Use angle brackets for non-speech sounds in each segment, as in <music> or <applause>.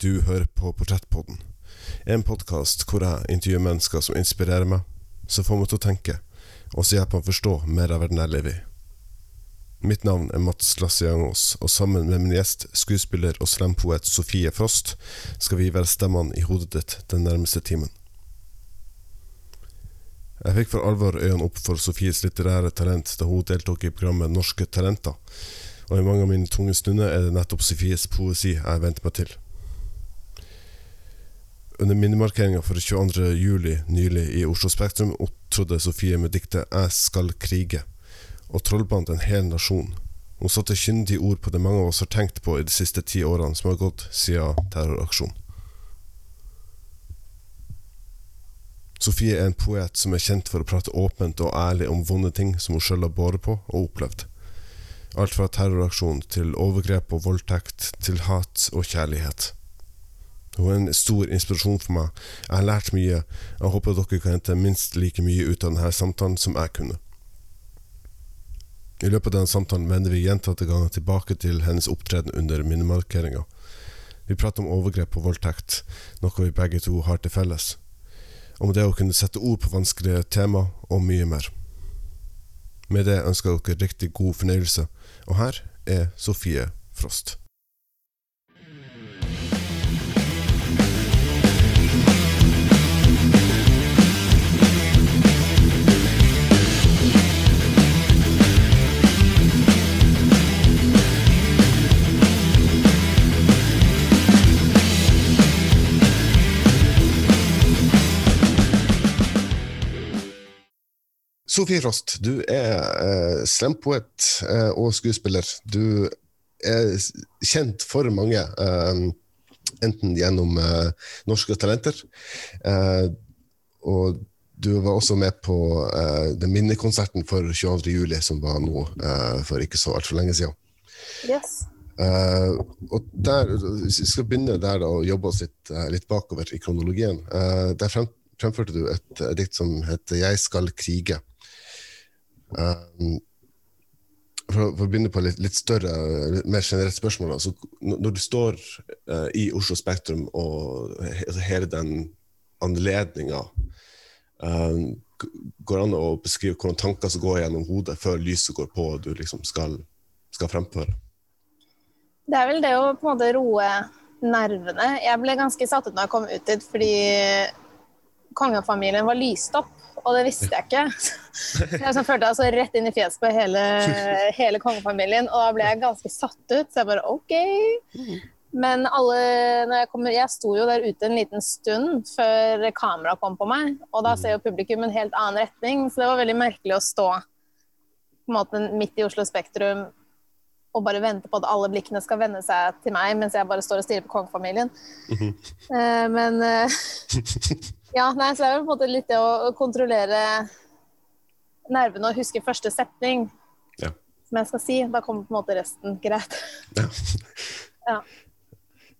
Du hører på Portrettpodden, en podkast hvor jeg intervjuer mennesker som inspirerer meg, som får meg til å tenke, og som hjelper meg å forstå mer av verden jeg lever i. Mitt navn er Mats Lassiangos, og sammen med min gjest, skuespiller og slampoet Sofie Frost, skal vi være stemmene i hodet ditt den nærmeste timen. Jeg fikk for alvor øynene opp for Sofies litterære talent da hun deltok i programmet Norske Talenter, og i mange av mine tunge stunder er det nettopp Sofies poesi jeg venter meg til. Under minnemarkeringa for 22. juli nylig i Oslo Spektrum opptrådte Sofie med diktet 'Jeg skal krige', og trollbandt en hel nasjon. Hun satte kyndige ord på det mange av oss har tenkt på i de siste ti årene som har gått siden terroraksjonen. Sofie er en poet som er kjent for å prate åpent og ærlig om vonde ting som hun sjøl har båret på og opplevd. Alt fra terroraksjon til overgrep og voldtekt, til hat og kjærlighet. Hun er en stor inspirasjon for meg. Jeg har lært mye. Jeg håper dere kan hente minst like mye ut av denne samtalen som jeg kunne. I løpet av denne samtalen vender vi gjentatte ganger tilbake til hennes opptreden under minnemarkeringa. Vi prater om overgrep og voldtekt, noe vi begge to har til felles. Om det å kunne sette ord på vanskelige tema, og mye mer. Med det ønsker jeg dere riktig god fornøyelse, og her er Sofie Frost. Sofie Frost, du er eh, slempoet eh, og skuespiller. Du er kjent for mange, eh, enten gjennom eh, Norske Talenter, eh, og du var også med på eh, den minnekonserten for 22. juli, som var nå for ikke så altfor lenge siden. Yes. Uh, og der, Vi skal begynne der da, og jobbe oss litt, uh, litt bakover i kronologien. Uh, der frem, fremførte du et dikt som heter 'Jeg skal krige'. For, for, å begynne på litt, litt større, mer generelt spørsmål. Altså, når du står i Oslo Spektrum og altså, hele den anledninga Går det an å beskrive hvordan tanker som går gjennom hodet før lyset går på og du liksom skal, skal fremføre? Det er vel det å på en måte roe nervene. Jeg ble ganske satt ut når jeg kom ut dit, fordi kongefamilien var lyst opp, og det visste jeg ikke. <laughs> Jeg så følte altså rett inn i fjeset på hele, hele, kongefamilien, og da ble jeg ganske satt ut. Så jeg bare OK. Men alle jeg, kom, jeg sto jo der ute en liten stund før kameraet kom på meg, og da ser jo publikum en helt annen retning, så det var veldig merkelig å stå på en måte midt i Oslo Spektrum og bare vente på at alle blikkene skal vende seg til meg mens jeg bare står og stirrer på kongefamilien. Mm -hmm. uh, men uh, <laughs> Ja, nei, så det er på en måte litt det å kontrollere nervene og huske første setning ja. som jeg skal si. Da kommer på en måte resten greit. Ja. ja.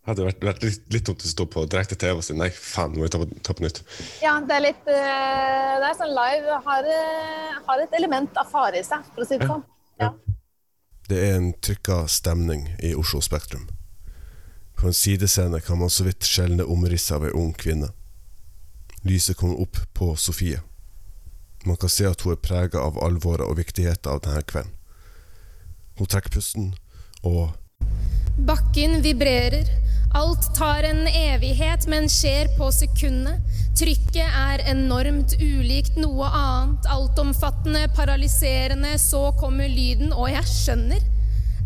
Hadde vært, vært litt, litt dumt å stå på direkte TV og si nei, faen, nå må vi ta på, ta på nytt. Ja, det er litt uh, Det er sånn live har, har, et element av fare i seg, for å si det sånn. Ja. Det er en trykka stemning i Oslo Spektrum. På en sidescene kan man så vidt skjelne omrisset av ei ung kvinne. Lyset kommer opp på Sofie. Man kan se at hun er prega av alvoret og viktigheten av denne kvelden. Hun trekker pusten, og Bakken vibrerer. Alt tar en evighet, men skjer på sekundet. Trykket er enormt ulikt noe annet, altomfattende, paralyserende. Så kommer lyden, og jeg skjønner.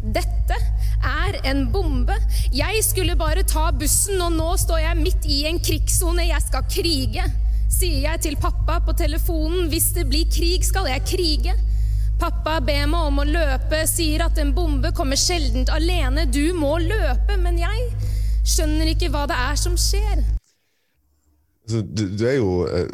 Dette er en bombe. Jeg skulle bare ta bussen, og nå står jeg midt i en krigssone. Jeg skal krige. Sier jeg til pappa på telefonen. Hvis det blir krig, skal jeg krige. Pappa ber meg om å løpe, sier at en bombe kommer sjeldent alene. Du må løpe, men jeg skjønner ikke hva det er som skjer. Altså, du, du, er jo eh,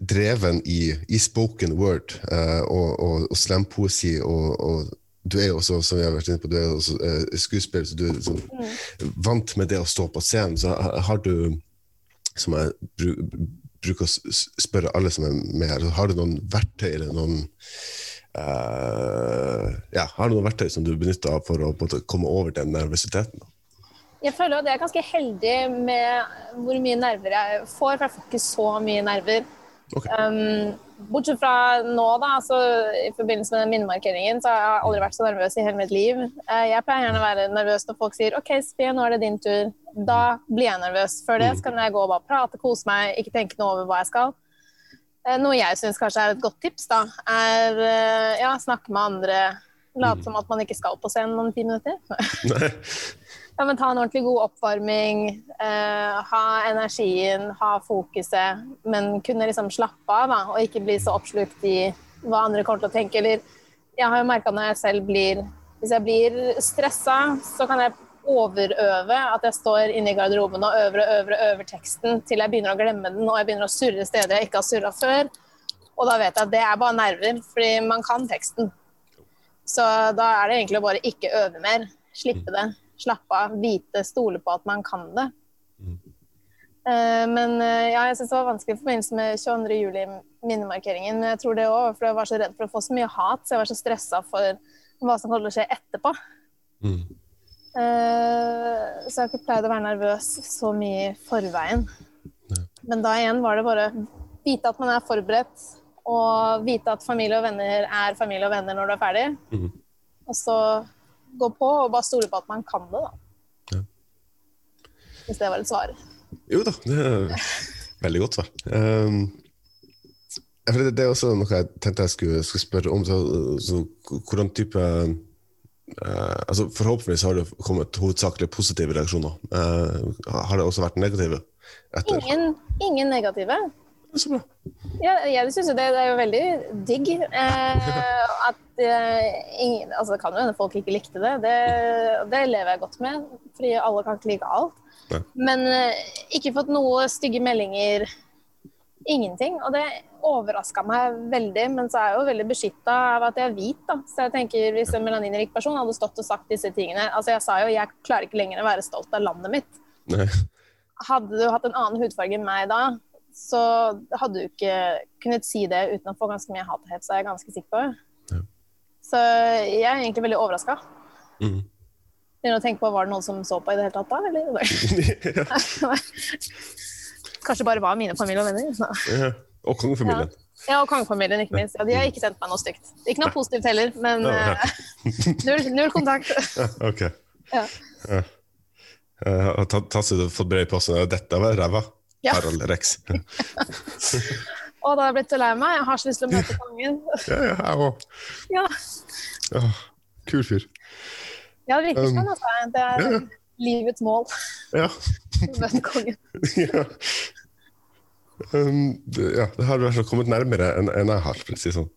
dreven i, i, spoken word eh, og, og, og slampoesi, og, og, du er jo også, som jeg har vært inne på, du er også uh, skuespiller, så du er sånn, mm. vant med det å stå på scenen. Så har du, som jeg bru, bruker å spørre alle som er med her, har du noen verktøy eller noen ja, Har du noen verktøy som du benytter av for å komme over den nervøsiteten? jeg føler at jeg er ganske heldig med hvor mye nerver jeg får, for jeg får ikke så mye nerver. Ok. Um, bortsett fra nå, da, så i forbindelse med den minnemarkeringen, så har jeg aldri vært så nervøs i hele mitt liv. Eh, jeg pleier gjerne å være nervøs når folk sier OK, Sofie, nå er det din tur. Da blir jeg nervøs. Før det så kan jeg gå og bare prate, kose meg, ikke tenke noe over hva jeg skal. Eh, Noe jeg syns kanskje er et godt tips, da, er eh, ja, snakke med andre. Late som at man ikke skal på scenen om ti minutter. <laughs> <laughs> Ja, men Ta en ordentlig god oppvarming, eh, ha energien, ha fokuset, men kunne liksom slappe av da, og ikke bli så oppslukt i hva andre kommer til å tenke. Eller jeg har jo merka når jeg selv blir Hvis jeg blir stressa, så kan jeg overøve at jeg står inne i garderoben og øver og øver og øver teksten til jeg begynner å glemme den og jeg begynner å surre steder jeg ikke har surra før. Og da vet jeg at det er bare nerver, fordi man kan teksten. Så da er det egentlig å bare ikke øve mer. Slippe det. Slappe av. Vite, stole på at man kan det. Eh, Men eh, ja, jeg syns det var vanskelig i forbindelse med 22. juli-minnemarkeringen. Men jeg tror det òg, for jeg var så redd for å få så mye hat, så jeg var så stressa for hva som å skje etterpå. Mm. Eh, Så jeg har ikke pleid å være nervøs så mye i forveien. Men da igjen var det bare vite at man er forberedt, og vite at familie og venner er familie og venner når du er ferdig. Mm. Og så gå på og bare stole på at man kan det, da. Ja. Hvis det var et svar. Jo da, det er veldig godt svar. Um, det, det er også noe jeg tenkte jeg skulle, skulle spørre om. Så, så hvordan type uh, altså Forhåpentligvis har det kommet hovedsakelig positive reaksjoner. Uh, har det også vært negative? Ingen, ingen negative. Så bra. Ja, jeg synes jo det, det er jo veldig digg eh, at eh, ingen, altså Det kan jo hende folk ikke likte det. det. Det lever jeg godt med, fordi alle kan ikke like alt. Nei. Men eh, ikke fått noe stygge meldinger. Ingenting. Og det overraska meg veldig, men så er jeg jo veldig beskytta av at jeg er hvit. da. Så jeg tenker Hvis en melaninrik person hadde stått og sagt disse tingene altså Jeg sa jo jeg klarer ikke lenger å være stolt av landet mitt. Nei. Hadde du hatt en annen hudfarge enn meg da, så hadde du ikke kunnet si det uten å få ganske mye hat og hets, er jeg ganske sikker på. Ja. Så jeg er egentlig veldig overraska. Mm. Begynner å tenke på var det noen som så på i det hele tatt da, eller? <laughs> ja. Kanskje bare var mine familie og venner. Ja. Og kongefamilien. Ja, og kongefamilien, ikke minst. Ja, de har ikke sendt meg noe stygt. Ikke noe positivt heller, men Ja, ja. eh, null, null kontakt. <laughs> Ja, ok. Ja. Ja. Jeg har fått brev i posten. Dette var ræva. Ja. Harald Rex. <laughs> <laughs> Å, da har jeg blitt så lei meg. Jeg har så lyst til å møte kongen. Ja, ja, jeg òg. Ja, Kul fyr. ja det virker sånn. Altså. Det er ja. livets mål. Ja. <laughs> møte kongen. ja. Um, det, ja, det har hvert kommet nærmere enn en jeg har. For å si sånn.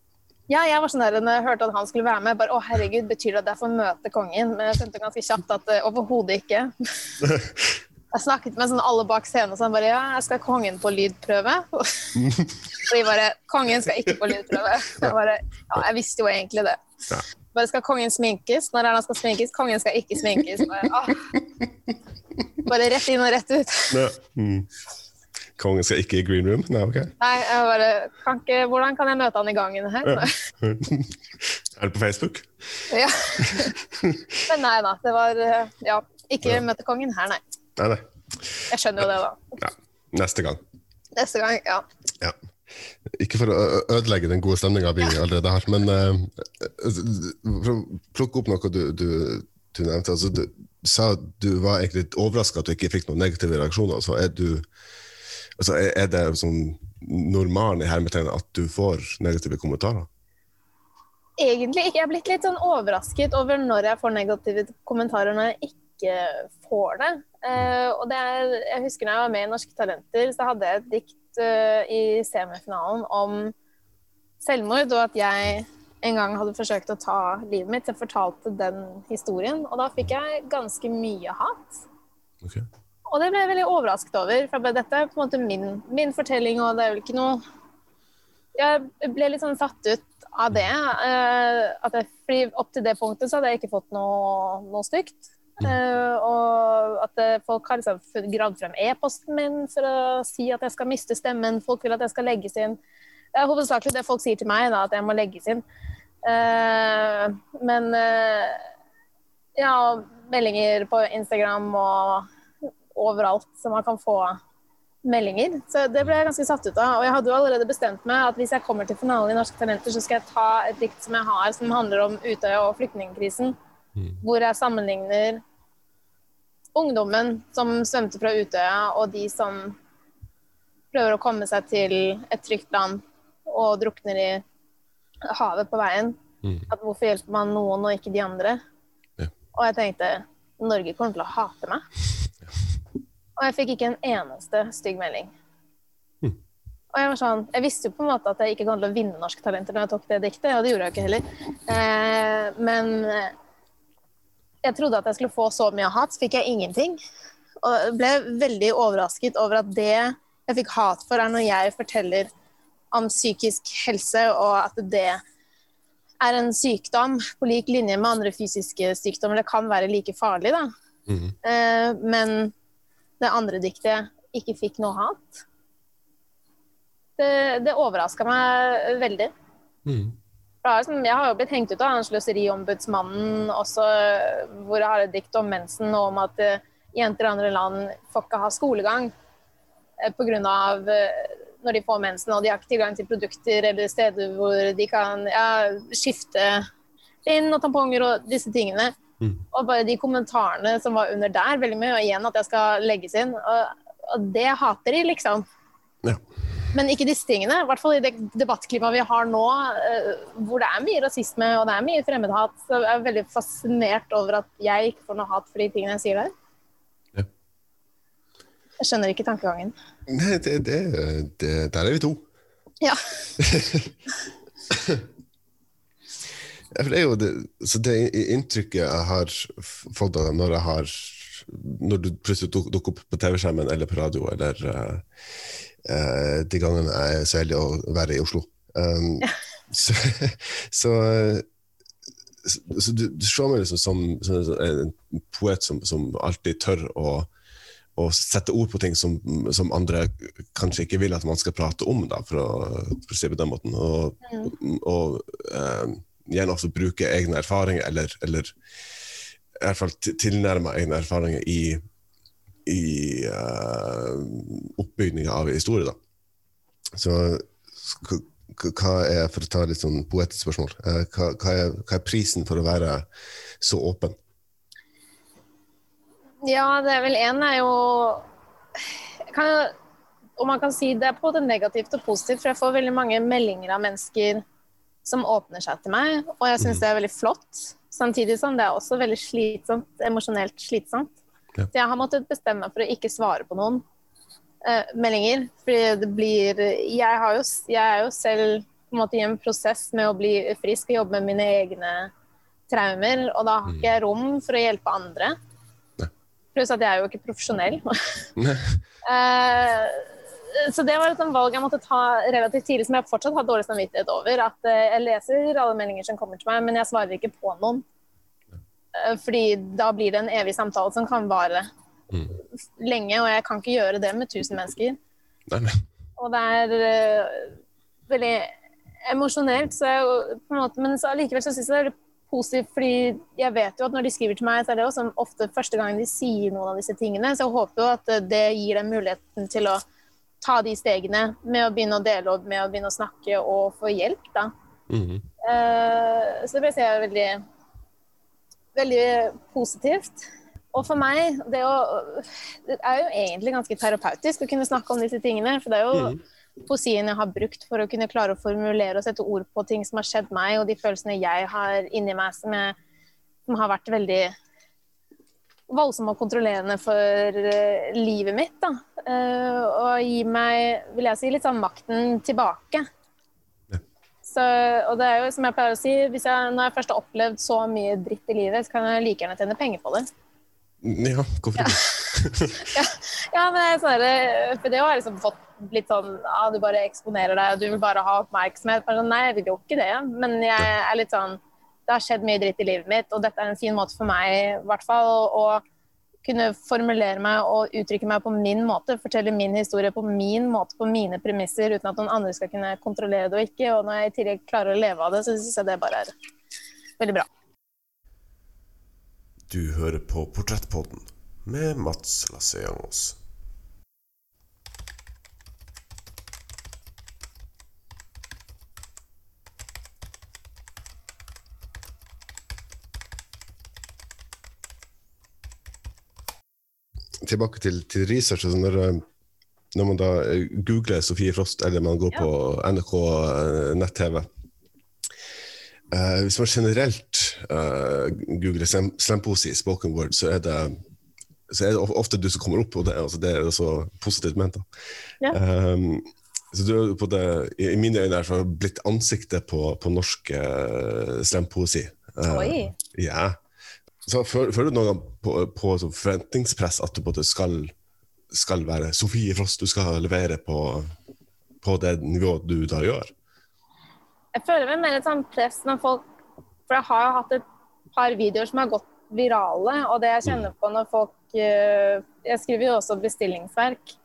Ja, jeg var sånn der, når jeg hørte at han skulle være med, bare å herregud, betyr det at jeg får møte kongen? Men jeg skjønte ganske kjapt at uh, overhodet ikke. Jeg snakket med sånn alle bak scenen og sånn bare ja, jeg skal kongen på lydprøve. <laughs> Og de bare kongen skal ikke på lydprøve. Jeg bare ja, jeg visste jo egentlig det. Bare skal kongen sminkes? Når er han skal sminkes? Kongen skal ikke sminkes. Bare, ah. bare rett inn og rett ut. Ja. Mm. Kongen skal ikke i green room? Nei, ok. Nei, jeg bare kan ikke, Hvordan kan jeg møte han i gangen her? Ja. <laughs> er det på Facebook? Ja. Men nei da. Det var eh, Ja, ikke møte kongen her, nei. Nei, nei. Jeg skjønner jo det, da. Ja. Neste gang. Neste gang, ja. Ja. Ikke for å ødelegge den gode stemninga vi allerede har, men uh, for å plukke opp noe du, du, du nevnte. Altså, du sa at du var egentlig litt overraska at du ikke fikk noen negative reaksjoner. Altså, er, du, altså, er det sånn normalen i hermetegnet at du får negative kommentarer? Egentlig ikke. Jeg er blitt litt sånn overrasket over når jeg får negative kommentarer når jeg ikke får det. Eh, og det er, jeg husker når jeg var med i Norske Talenter, så hadde jeg et dikt uh, i semifinalen om selvmord, og at jeg en gang hadde forsøkt å ta livet mitt. Jeg fortalte den historien, og da fikk jeg ganske mye hat. Okay. Og det ble jeg veldig overrasket over. For dette er på en måte min, min fortelling, og det er vel ikke noe Jeg ble litt sånn satt ut av det. Uh, at jeg, fordi opp til det punktet så hadde jeg ikke fått noe, noe stygt. Eh, og at eh, folk har liksom gravd frem e-posten min for å si at jeg skal miste stemmen. Folk vil at jeg skal legges inn. Det er hovedsakelig det folk sier til meg, da, at jeg må legges inn. Eh, men ja, meldinger på Instagram og overalt som man kan få meldinger. Så det ble jeg ganske satt ut av. Og jeg hadde jo allerede bestemt meg at hvis jeg kommer til finalen i Norske Talenter, så skal jeg ta et dikt som jeg har som handler om Utøya og flyktningkrisen. Mm. Hvor jeg sammenligner ungdommen som svømte fra Utøya, og de som prøver å komme seg til et trygt land og drukner i havet på veien. Mm. At hvorfor hjelper man noen og ikke de andre? Ja. Og jeg tenkte Norge kommer til å hate meg. Og jeg fikk ikke en eneste stygg melding. Mm. Og jeg var sånn, jeg visste jo på en måte at jeg ikke kom til å vinne Norske Talenter når jeg tok det diktet, og det gjorde jeg jo ikke heller. Eh, men jeg trodde at jeg skulle få så mye hat, så fikk jeg ingenting. Og jeg ble veldig overrasket over at det jeg fikk hat for, er når jeg forteller om psykisk helse, og at det er en sykdom på lik linje med andre fysiske sykdommer. Det kan være like farlig, da. Mm. Eh, men det andre diktet ikke fikk noe hat. Det, det overraska meg veldig. Mm. Liksom, jeg har jo blitt hengt ut av han Sløseriombudsmannen også, hvor jeg har et dikt om mensen og om at uh, jenter i andre land får ikke ha skolegang uh, pga. Uh, når de får mensen og de har ikke tilgang til produkter eller steder hvor de kan ja, skifte bind og tamponger og disse tingene. Mm. Og bare de kommentarene som var under der, veldig mye, og igjen at jeg skal legges inn. Og, og det hater de, liksom. Ja. Men ikke disse tingene. I hvert fall i det debattklimaet vi har nå, eh, hvor det er mye rasisme og det er mye fremmedhat. Så jeg er veldig fascinert over at jeg ikke får noe hat for de tingene jeg sier der. Ja. Jeg skjønner ikke tankegangen. Nei, det, det, det, der er vi to. Ja. <laughs> Det er jo det, så det inntrykket jeg har fått av når jeg har Når du plutselig duk- dukker opp på TV-skjermen eller på radio, eller eh, eh, de gangene jeg er så heldig å være i Oslo. Um, Så, <laughs> så, så, så du, du slår meg liksom som, som en poet som, som alltid tør å å sette ord på ting som, som andre kanskje ikke vil at man skal prate om, da, for, å, for å si det på den måten. Og, og eh, gjerne også bruke egne erfaringer, eller, eller i hvert fall tilnærme egne erfaringer i, i uh, oppbygninga av historie. Da. Så hva er, for å ta litt sånn poetisk spørsmål, eh, hva, hva, er, hva er prisen for å være så åpen? Ja, det er vel én er jo kan, Og man kan si det er både negativt og positivt, for jeg får veldig mange meldinger av mennesker som åpner seg til meg, og jeg syns det er veldig flott. Samtidig som det er også veldig slitsomt, emosjonelt slitsomt. Ja. Så jeg har måttet bestemme meg for å ikke svare på noen eh, meldinger. Fordi det blir jeg, har jo, jeg er jo selv på en måte i en prosess med å bli frisk og jobbe med mine egne traumer, og da har ikke jeg rom for å hjelpe andre. Pluss at jeg er jo ikke profesjonell. <laughs> Eh, så det var et valg jeg måtte ta relativt tidlig, som jeg fortsatt har dårlig samvittighet over. At eh, jeg leser alle meldinger som kommer til meg, men jeg svarer ikke på noen. Eh, fordi da blir det en evig samtale som kan vare Mm. lenge, og jeg kan ikke gjøre det med 1000 mennesker. Nei, nei. Og det er uh, veldig emosjonelt, så jeg, på en måte, men så allikevel syns jeg det er veldig positivt, fordi jeg vet jo at når de skriver til meg, så er det også ofte første gang de sier noen av disse tingene. Så jeg håper jo at eh, det gir dem muligheten til å ta de stegene med å begynne å dele opp, med å begynne å snakke og få hjelp, da. Mm. Uh, så det ble jeg veldig, veldig positivt. Og for meg, det, å, det er jo egentlig ganske terapeutisk å kunne snakke om disse tingene. For det er jo mm. poesien jeg har brukt for å kunne klare å formulere og sette ord på ting som har skjedd meg, og de følelsene jeg har inni meg som, jeg, som har vært veldig voldsomme og kontrollerende for eh, livet mitt. Da. Eh, og gi meg, vil jeg si, litt sånn makten tilbake. Ja. Så, og det er jo som jeg pleier å si, hvis jeg, når jeg først har opplevd så mye dritt i livet, så kan jeg like gjerne tjene penger på det. Ja, hvorfor ikke? <laughs> Ja, men det er sånn der, for det har jeg liksom fått litt sånn ja, du bare eksponerer deg, og du vil bare ha oppmerksomhet. Sånn, Nei, jeg vil jo ikke det. Men jeg er litt sånn Det har skjedd mye dritt i livet mitt, og dette er en fin måte for meg i hvert fall å kunne formulere meg og uttrykke meg på min måte. Fortelle min historie på min måte, på mine premisser, uten at noen andre skal kunne kontrollere det og ikke. Og når jeg i tillegg klarer å leve av det, så syns jeg det bare er veldig bra. Du hører på Portrettpodden med Mats Lasseangos. Tilbake til, til research. Altså når, eh, når man da eh, googler Sofie Frost, eller man går Ja. på NRK eh, nett-TV uh, hvis man generelt uh, googler slam- slampoesi, spoken word, så er det så er det ofte du som kommer opp, og det, er- altså, det er også så positivt ment. Ja. Um, så du er på det, I mine øyne er det blitt ansiktet på, på norsk uh, slampoesi. Uh, Oi. ja. Så Føler du noen gang på, på sånn forventningspress at du både skal, skal være Sofie Frost, du skal levere på, på det nivået du da gjør? Jeg føler vel mer et sånn press når folk For jeg har jo hatt et par videoer som har gått virale, og det jeg kjenner på når folk eh, Jeg skriver jo også bestillingsverk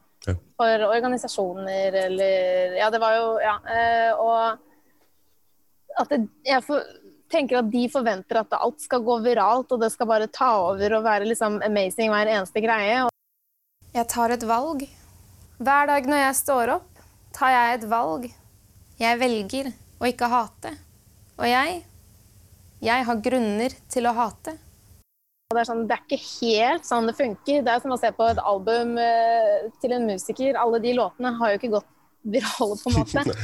for organisasjoner eller Ja, det var jo Ja. eh, Og at jeg for, tenker at de forventer at alt skal gå viralt, og det skal bare ta over og være liksom amazing hver eneste greie. Jeg tar et valg. Hver dag når jeg står opp, tar jeg et valg. Jeg velger å ikke hate. Og jeg Jeg har grunner til å hate. Det, er sånn, det er ikke helt sånn det funker. Det er som å se på et album eh, til en musiker. Alle de låtene har jo ikke gått virale, på en måte. <laughs>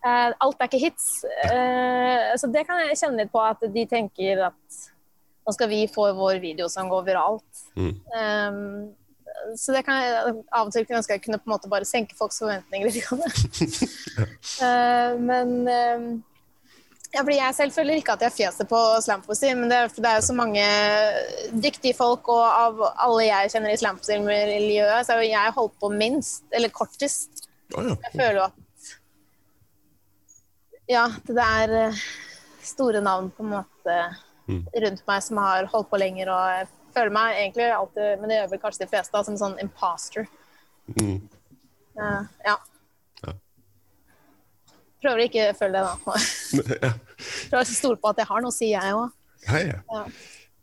Eh, alt er ikke hits. Eh, så det kan jeg kjenne litt på, at de tenker at nå skal vi få vår video som går viralt. Mm. Um, så det kan jeg av og til kunne ønske jeg kunne på en måte bare senke folks forventninger litt. <laughs> Eh, men eh, ja, fordi Jeg selv føler ikke at jeg fjeser på slampoesi, men det, det er jo så mange dyktige folk, og av alle jeg kjenner i slampoesi-miljøet, så har jo jeg holdt på minst, eller kortest. Å ja. Jeg føler jo at Ja, det er eh, store navn på en måte Mm. rundt meg som har holdt på lenger, og jeg føler meg egentlig alltid, men det gjør vel kanskje de fleste, da, som sånn imposter. Mm. Eh, ja. Ja. Prøver å ikke føle det, da. <laughs> ja. Prøver å stole på at jeg har noe sier jeg òg. Ja.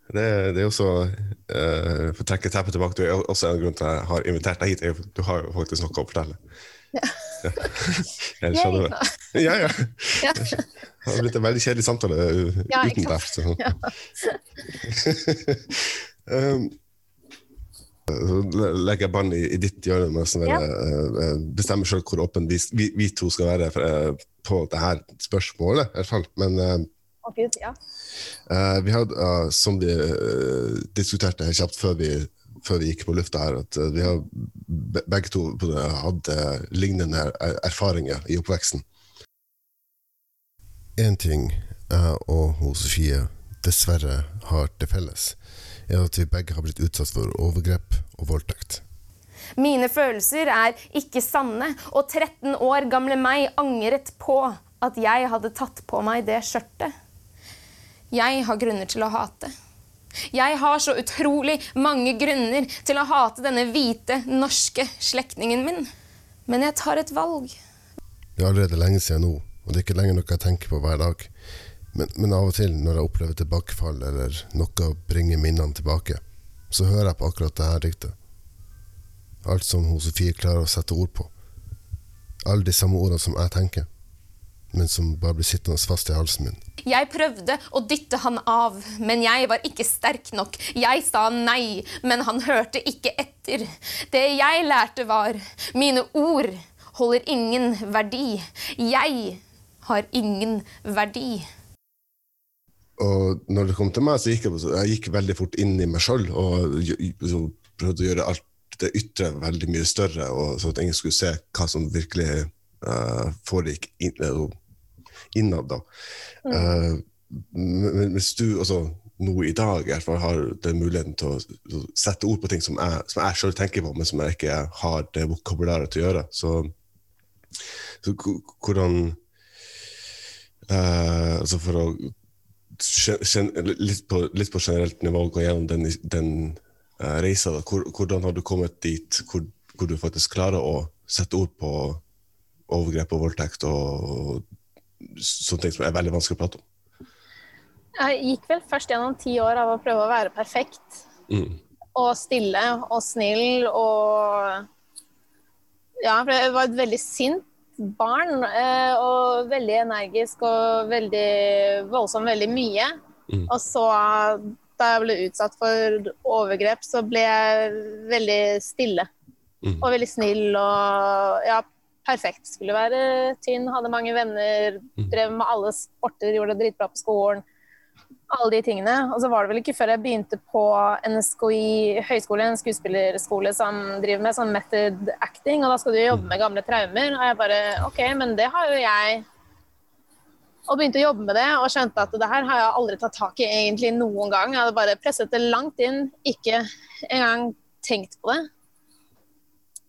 Det, det er jo så uh, For å trekke teppet tilbake, du er også en grunn til at jeg har invitert deg hit. Du har jo faktisk noe å fortelle. Ja. Ellers hadde det Ja, ja. Ja. Det hadde blitt en veldig kjedelig samtale uh, Ja, uten deg. Så. <laughs> um, så legger jeg bånd i, i ditt hjørne med å sånn, Ja. uh, bestemme sjøl hvor åpen vi, vi, vi to skal være for, uh, på det her spørsmålet. I hvert fall. Men uh, oh, Gud, ja. Eh, vi hadde, som vi diskuterte kjapt før vi, før vi gikk på lufta her, at eh, vi har begge to hatt eh, lignende er erfaringer i oppveksten. Én ting jeg og Sofie dessverre har til felles, er at vi begge har blitt utsatt for overgrep og voldtekt. Mine følelser er ikke sanne, og 13 år gamle meg angret på at jeg hadde tatt på meg det skjørtet. Jeg har grunner til å hate. Jeg har så utrolig mange grunner til å hate denne hvite, norske slektningen min. Men jeg tar et valg. Det er allerede lenge siden nå, og det er ikke lenger noe jeg tenker på hver dag. Men, men av og til, når jeg opplever tilbakefall eller noe bringer minnene tilbake, så hører jeg på akkurat det her diktet. Alt som hun Sofie klarer å sette ord på. Alle de samme ordene som jeg tenker, men som bare blir sittende fast i halsen min. Jeg prøvde å dytte han av, men jeg var ikke sterk nok. Jeg sa nei, men han hørte ikke etter. Det jeg lærte var mine ord holder ingen verdi. Jeg har ingen verdi. Og når det kom til meg, så gikk jeg, jeg gikk veldig fort inn i meg sjøl og så prøvde å gjøre alt det ytre veldig mye større, og så at ingen skulle se hva som virkelig uh, foregikk inn, uh, innad. da. Mm. Uh, men hvis du altså, nå i dag fall har den muligheten til å, sette ord på ting som jeg, som jeg sjøl tenker på, men som jeg ikke har det vokabularet til å gjøre, så, så hvordan uh, Altså for å litt, på, litt på generelt nivå gå gjennom den, den uh, reisa. Hvor, hvordan har du kommet dit hvor, hvor du faktisk klarer å sette ord på overgrep og voldtekt og sånne ting som er veldig vanskelig å prate om? Jeg gikk vel først gjennom ti år av å prøve å være perfekt. Mm. Og stille og snill og Ja, for jeg var et veldig sint barn. eh, Og veldig energisk og veldig voldsom veldig mye. Mm. Og så, da jeg ble utsatt for overgrep, så ble jeg veldig stille. Mm. Og veldig snill og ja, perfekt. Skulle være tynn, hadde mange venner, Mm. drev med alle sporter, gjorde det dritbra på skolen. Alle de tingene. Og så var det vel ikke før jeg begynte på NSKI høyskole, en skuespillerskole som driver med sånn method acting, og da skal du jobbe med gamle traumer. Og jeg bare OK, men det har jo jeg. Og begynte å jobbe med det og skjønte at det her har jeg aldri tatt tak i egentlig noen gang. Jeg hadde bare presset det langt inn, ikke engang tenkt på det.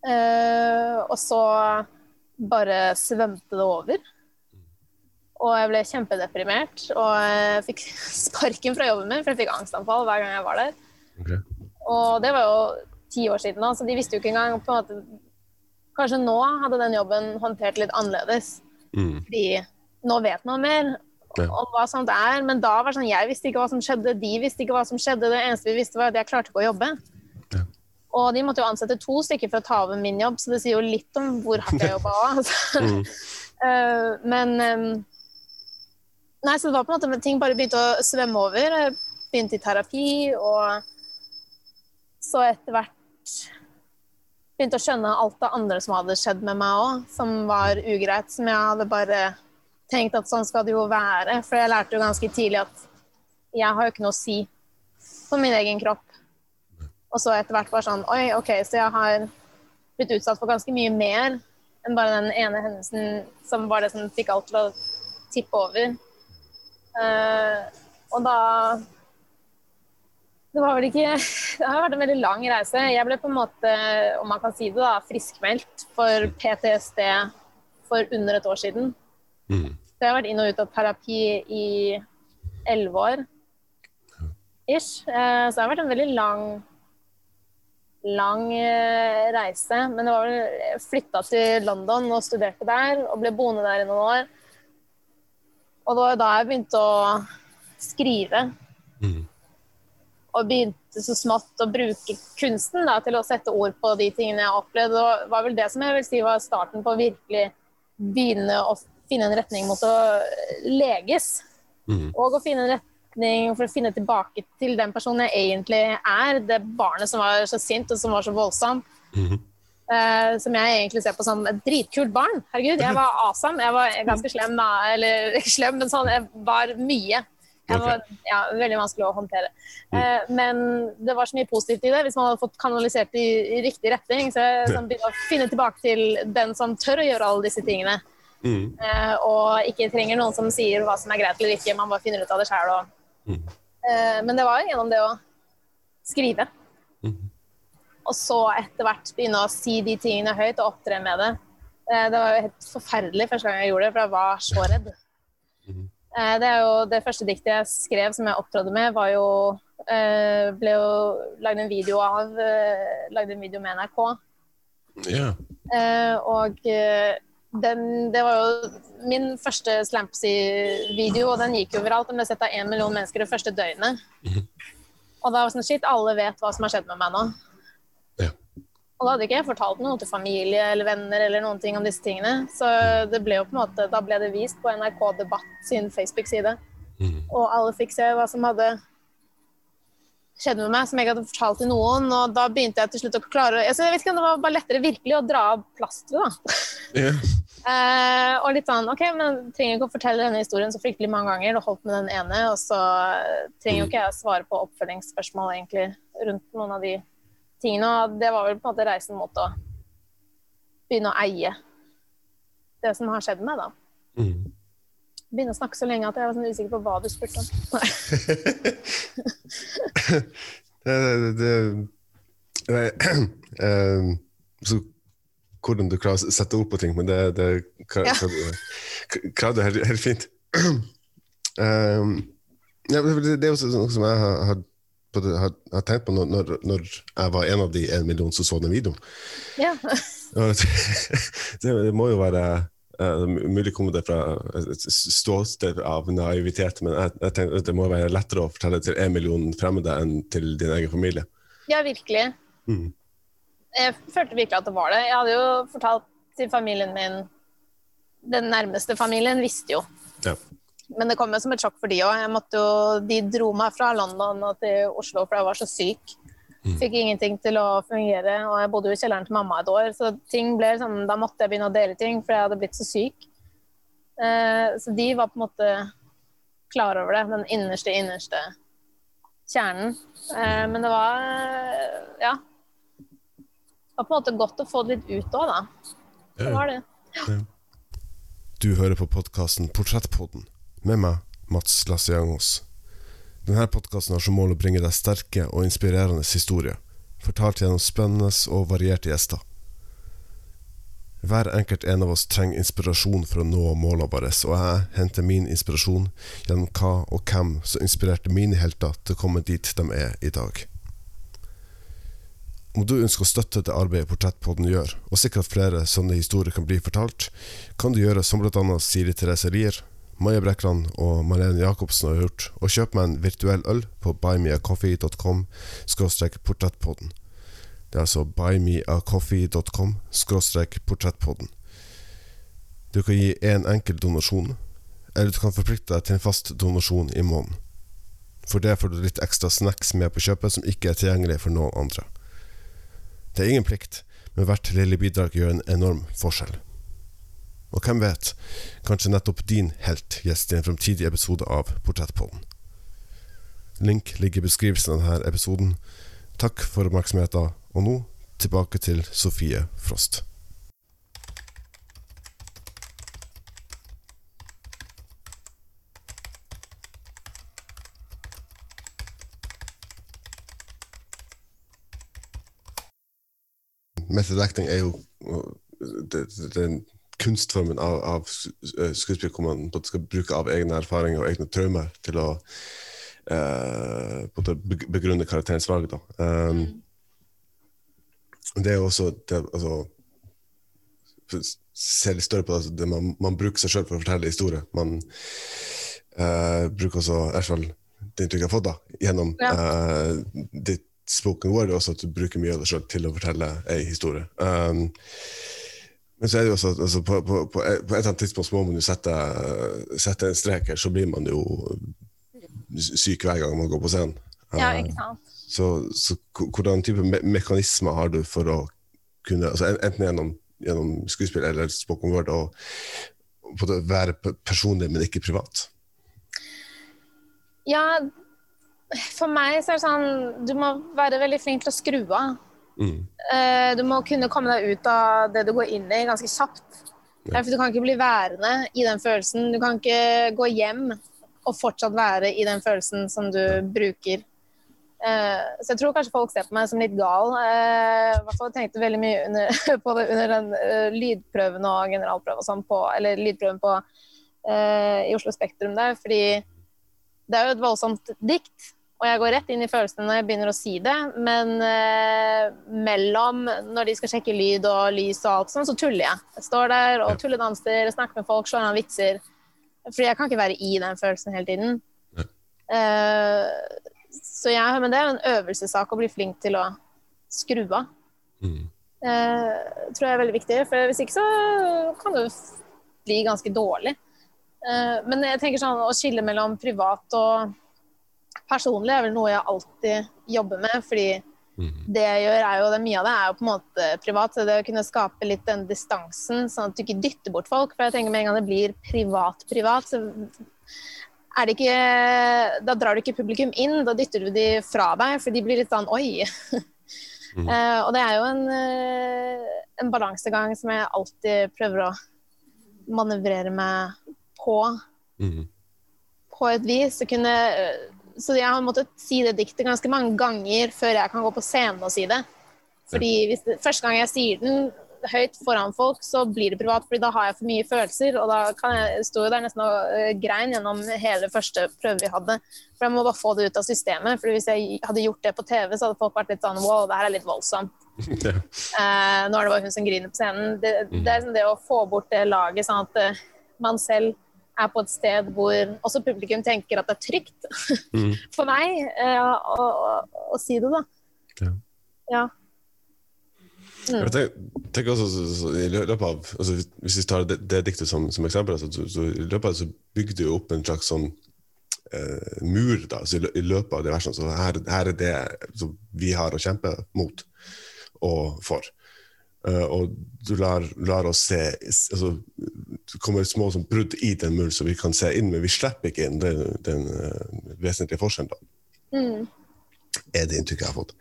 Uh, og så bare svømte det over. Og jeg ble kjempedeprimert og jeg fikk <laughs> sparken fra jobben min, for jeg fikk angstanfall hver gang jeg var der. Okay. Og det var jo ti år siden da, så de visste jo ikke engang på en måte Kanskje nå hadde den jobben håndtert litt annerledes, Mm. fordi nå vet man mer Ja. om hva sånt er. Men da var det sånn, jeg visste ikke hva som skjedde, de visste ikke hva som skjedde. Det eneste vi visste, var at jeg klarte ikke å jobbe. Og de måtte jo ansette to stykker for å ta over min jobb, så det sier jo litt om hvor hardt jeg jobba òg. <laughs> Mm. uh, <laughs> men um, Nei, så det var på en måte ting bare begynte å svømme over. Jeg begynte i terapi, og så etter hvert begynte å skjønne alt det andre som hadde skjedd med meg òg, som var ugreit. Som jeg hadde bare tenkt at sånn skal det jo være. For jeg lærte jo ganske tidlig at jeg har jo ikke noe å si på min egen kropp. Og så etter hvert var sånn Oi, OK, så jeg har blitt utsatt for ganske mye mer enn bare den ene hendelsen som var det som fikk alt til å tippe over. Uh, og da Det var vel ikke <laughs> Det har vært en veldig lang reise. Jeg ble på en måte, om man kan si det, da, friskmeldt for PTSD for under et år siden. Mm. Så jeg har vært inn og ut av terapi i elleve år. Ish. Uh, Så det har vært en veldig lang lang eh, reise. Men det var vel jeg flytta til London og studerte der og ble boende der i noen år. Og det var da jeg begynte å skrive. Mm. Og begynte så smått å bruke kunsten da, til å sette ord på de tingene jeg opplevde. Det var vel det som jeg vil si var starten på å virkelig begynne å finne en retning mot å leges. Mm. Og å finne en retning for å finne tilbake til den personen jeg egentlig er. Det barnet som var så sint og som var så voldsom. Mm -hmm. uh, som jeg egentlig ser på som et dritkult barn. Herregud, jeg var awesome. Jeg var ganske slem, da. Eller <laughs> ikke slem, men sånn, jeg var mye. Jeg var ja, veldig vanskelig å håndtere. Uh, men det var så mye positivt i det, hvis man hadde fått kanalisert det i, i riktig retning. Så jeg sånn, begynte å finne tilbake til den som tør å gjøre alle disse tingene. Mm. Uh, og ikke trenger noen som sier hva som er greit eller ikke, man bare finner ut av det sjøl. Mm. Eh, men det var jo gjennom det å skrive. Mhm. Og så etter hvert begynne å si de tingene høyt og opptre med det. Eh, det var jo helt forferdelig første gang jeg gjorde det, for jeg var så redd. Mhm. Eh, det er jo det første diktet jeg skrev som jeg opptrådte med, var jo Ble jo lagd en video av Lagde en video med NRK. Eh, og den, det var jo min første Slampsy-video, og den gikk jo overalt. Den ble sett av én million mennesker det første døgnet. Mhm. Og da var det sånn shit, alle vet hva som har skjedd med meg nå. Ja. Og da hadde ikke jeg fortalt noe til familie eller venner eller noen ting om disse tingene. Så det ble jo på en måte, da ble det vist på NRK Debatt sin Facebook-side. Mhm. Og alle fikk se hva som hadde skjedd med meg, som jeg ikke hadde fortalt til noen. Og da begynte jeg til slutt å klare altså, Jeg vet ikke om det var bare lettere virkelig å dra av plasteret, da. Yeah. <laughs> uh, og litt sånn OK, men trenger ikke å fortelle denne historien så fryktelig mange ganger. Det holdt med den ene, og så trenger jo ikke jeg å svare på oppfølgingsspørsmål egentlig rundt noen av de tingene. Og det var vel på en måte reisen mot å begynne å eie det som har skjedd med meg, da. Mm. Begynne å snakke så lenge at jeg var sånn usikker på hva du spurte om. <laughs> det, det, det, det <clears throat> eh, så hvordan du klarer å sette ord på ting, men det, det, klarer Ja. er helt, helt fint. Um, <clears throat> ja, det, er også noe som jeg har, har, har, har tenkt på når, når, når jeg var en av de en million som så den videoen. Ja. Det, <laughs> det må jo være Uh, mulig kommer det fra et ståsted av naivitet, men jeg, jeg tenker at det må være lettere å fortelle til en million fremmede enn til din egen familie. Ja, virkelig. Mm. Jeg følte virkelig at det var det. Jeg hadde jo fortalt til familien min Den nærmeste familien visste jo. Ja. Men det kom jo som et sjokk for de òg. De dro meg fra London og til Oslo for jeg var så syk. Fikk ingenting til å fungere, og jeg bodde jo i kjelleren til mamma et år. Så ting ble sånn, da måtte jeg begynne å dele ting, for jeg hadde blitt så syk. Eh, så de var på en måte klar over det. Den innerste, innerste kjernen. Eh, men det var ja. Det var på en måte godt å få det litt ut òg, da. Det var det. Du hører på podkasten Portrettpodden med meg, Mats Lasse-Jangås. Denne podkasten har som mål å bringe deg sterke og inspirerende historier, fortalt gjennom spennende og varierte gjester. Hver enkelt en av oss trenger inspirasjon for å nå målene våre, og jeg henter min inspirasjon gjennom hva og hvem som inspirerte mine helter til å komme dit de er i dag. Om du ønsker å støtte det arbeidet Portrettpodden gjør, og sikre at flere sånne historier kan bli fortalt, kan du gjøre som bl.a. Siri Therese Lier, Maja Brekland og Marlene Jacobsen har gjort, og kjøp meg en virtuell øl på buymeacoffee.com portrettpodden. Det er altså buymeacoffee.com portrettpodden. Du kan gi én en enkel donasjon, eller du kan forplikte deg til en fast donasjon i måneden. For det får du litt ekstra snacks med på kjøpet som ikke er tilgjengelig for noen andre. Det er ingen plikt, men hvert lille bidrag gjør en enorm forskjell. Og hvem vet, kanskje nettopp din helt gjest i en fremtidig episode av Portrettpodden. Link ligger i beskrivelsen av denne episoden. Takk for oppmerksomheten, og nå tilbake til Sofie Frost. Method acting er jo det, det, det kunstformen av, av eh, skuespill hvor man skal bruke av egne erfaringer og egne traumer til å uh, begrunne karakterens valg. Um, det er også det, altså, Se litt større på det, altså, det man, man, bruker seg sjøl for å fortelle historier. Man uh, bruker også, i hvert fall det inntrykket jeg har fått da, gjennom ja. uh, ditt spoken word, også at du bruker mye av deg sjøl til å fortelle ei historie. Um, men så er det jo også altså, på, på, på, et eller annet tidspunkt må man jo sette, sette, en strek her, så blir man jo syk hver gang man går på scenen. Ja, ikke sant. Så, så hvordan type me mekanismer har du for å kunne altså Enten gjennom, gjennom skuespill eller spoken word, og på det, være personlig, men ikke privat? Ja, for meg så er det sånn Du må være veldig flink til å skru av. Mm. Uh, du må kunne komme deg ut av det du går inn i, ganske kjapt. Ja. For Du kan ikke bli værende i den følelsen. Du kan ikke gå hjem og fortsatt være i den følelsen som du bruker. Uh, så jeg tror kanskje folk ser på meg som litt gal. Uh, hvert fall tenkte veldig mye under, <laughs> på det under den uh, lydprøven og generalprøven og sånn på, eller lydprøven på i Oslo Spektrum der, fordi det er jo et voldsomt dikt. Og jeg går rett inn i følelsene når jeg begynner å si det, men eh, mellom når de skal sjekke lyd og lys og alt sånn, så tuller jeg. Jeg står der og tulledanser, snakker med folk, slår an vitser. Fordi jeg kan ikke være i den følelsen hele tiden. Eh, så jeg, men det er jo en øvelsessak å bli flink til å skru av. Mm. Eh, tror jeg er veldig viktig, for hvis ikke så kan det bli ganske dårlig. Eh, men jeg tenker sånn å skille mellom privat og personlig er vel noe jeg alltid jobber med. fordi mm. det jeg gjør, er jo det mye av det er jo på en måte privat. Så det å kunne skape litt den distansen, sånn at du ikke dytter bort folk. For jeg tenker med en gang det blir privat-privat, så er det ikke Da drar du ikke publikum inn, da dytter du de fra deg, for de blir litt sånn oi. Mm. uh, <laughs> og det er jo en, uh, en balansegang som jeg alltid prøver å manøvrere meg på. Mm. På et vis. Å kunne så jeg har måttet si det diktet ganske mange ganger før jeg kan gå på scenen og si det. Fordi hvis det, Første gang jeg sier den høyt foran folk, så blir det privat, fordi da har jeg for mye følelser. Og da kan jeg stå der nesten og uh, grein gjennom hele første prøve vi hadde. For jeg må bare få det ut av systemet. For hvis jeg hadde gjort det på TV, så hadde folk vært litt sånn wow, det her er litt voldsomt. <laughs> Ja. Uh, nå er det bare hun som griner på scenen. Det, det er liksom det å få bort det laget, sånn at uh, man selv er på et sted hvor også publikum tenker at det er trygt Mm. <laughs> for meg uh, å, å, å si det, da. Ja. Ja. Mm. Jeg tenker, tenker også, så, så, i løpet av, altså, Hvis vi tar det, det diktet som, som eksempel, altså, så, så i løpet av det så bygde du opp en slags sånn eh, mur da, så i, løpet av de versene. Så her, her er det vi har å kjempe mot og for. Eh, og du lar, lar oss se altså, Det kommer små brudd i den muren, så vi kan se inn, men vi slipper ikke inn den, den eh, vesentlige forskjellen. Mm. er det inntrykket jeg har fått.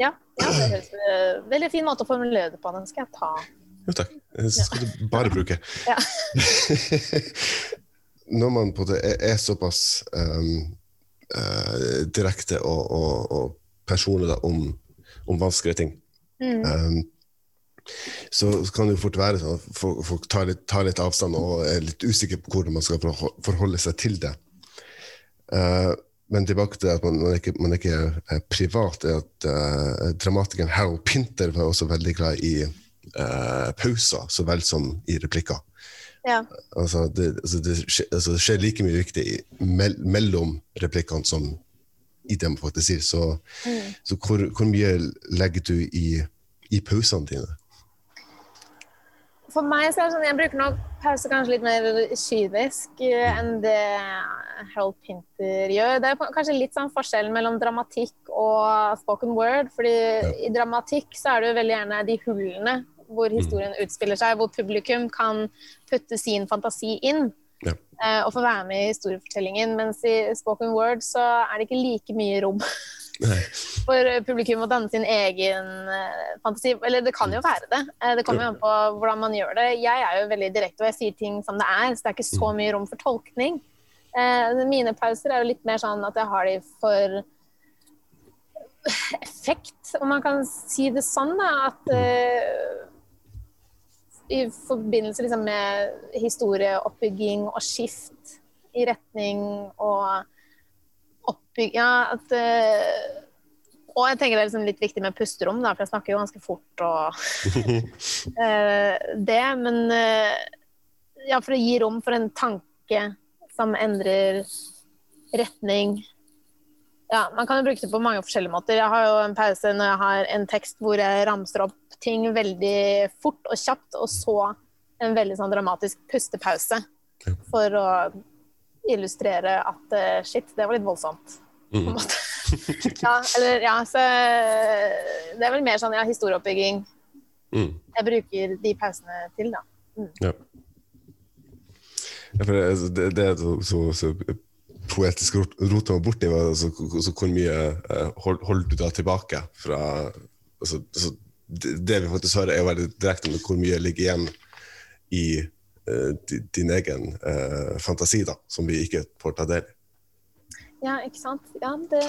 Ja, ja, det høres en veldig fin måte å formulere det på. Den skal jeg ta. Jo takk. Den skal du bare bruke. <laughs> Ja. <laughs> Når man på det er, er såpass um, uh, direkte og, og, og personlig da, om, om vanskelige ting, Mm. um, så kan det jo fort være sånn at folk, tar, litt, tar litt avstand og er litt usikre på hvordan man skal forholde seg til det. Uh, men tilbake til at man, man, ikke, man ikke er privat, er at uh, dramatikeren Harold Pinter var også veldig glad i uh, pauser så vel som i replikker. Ja. Altså, det, altså, det, skje, altså, det skjer like mye viktig mell, mellom replikkene som i det man faktisk sier. Så, Mm. så hvor, hvor mye legger du i, i pausene dine? For meg så er det sånn, jeg bruker nok pause kanskje litt mer kynisk eh, enn det Harold Pinter gjør. Det er kanskje litt sånn forskjellen mellom dramatikk og spoken word. fordi i dramatikk så er det jo veldig gjerne de hullene hvor historien utspiller seg, hvor publikum kan putte sin fantasi inn. Ja. eh, Og få være med i historiefortellingen. Mens i spoken word så er det ikke like mye rom <laughs> Nei. for publikum å danne sin egen eh, fantasi. Eller det kan jo være det. Eh, Det kommer jo an på hvordan man gjør det. Jeg er jo veldig direkte, og jeg sier ting som det er, så det er ikke så mye rom for tolkning. Eh, Mine pauser er jo litt mer sånn at jeg har de for effekt, om man kan si det sånn. da, at eh, i forbindelse liksom med historieoppbygging og skift i retning og oppbygging Ja, at uh, Og jeg tenker det er liksom litt viktig med pusterom, da, for jeg snakker jo ganske fort og uh, <laughs> det. Men uh, ja, for å gi rom for en tanke som endrer retning. Ja, Man kan jo bruke det på mange forskjellige måter. Jeg har jo en pause når jeg har en tekst hvor jeg ramser opp ting veldig fort og kjapt, og så en veldig sånn dramatisk pustepause for å illustrere at shit, det var litt voldsomt. På en Mm. måte. ja, eller ja, så Det er vel mer sånn ja, historieoppbygging Mm. jeg bruker de pausene til, da. Ja. Ja, for det, altså, det, er så, så, poetisk rot- rota meg borti, var altså, altså, hvor mye eh, hold, holder du da tilbake fra altså, altså, det, det vi faktisk hører, er jo veldig direkte med hvor mye ligger igjen i uh, din, din egen uh, fantasi, da, som vi ikke får ta del i. Ja, ikke sant? Ja, det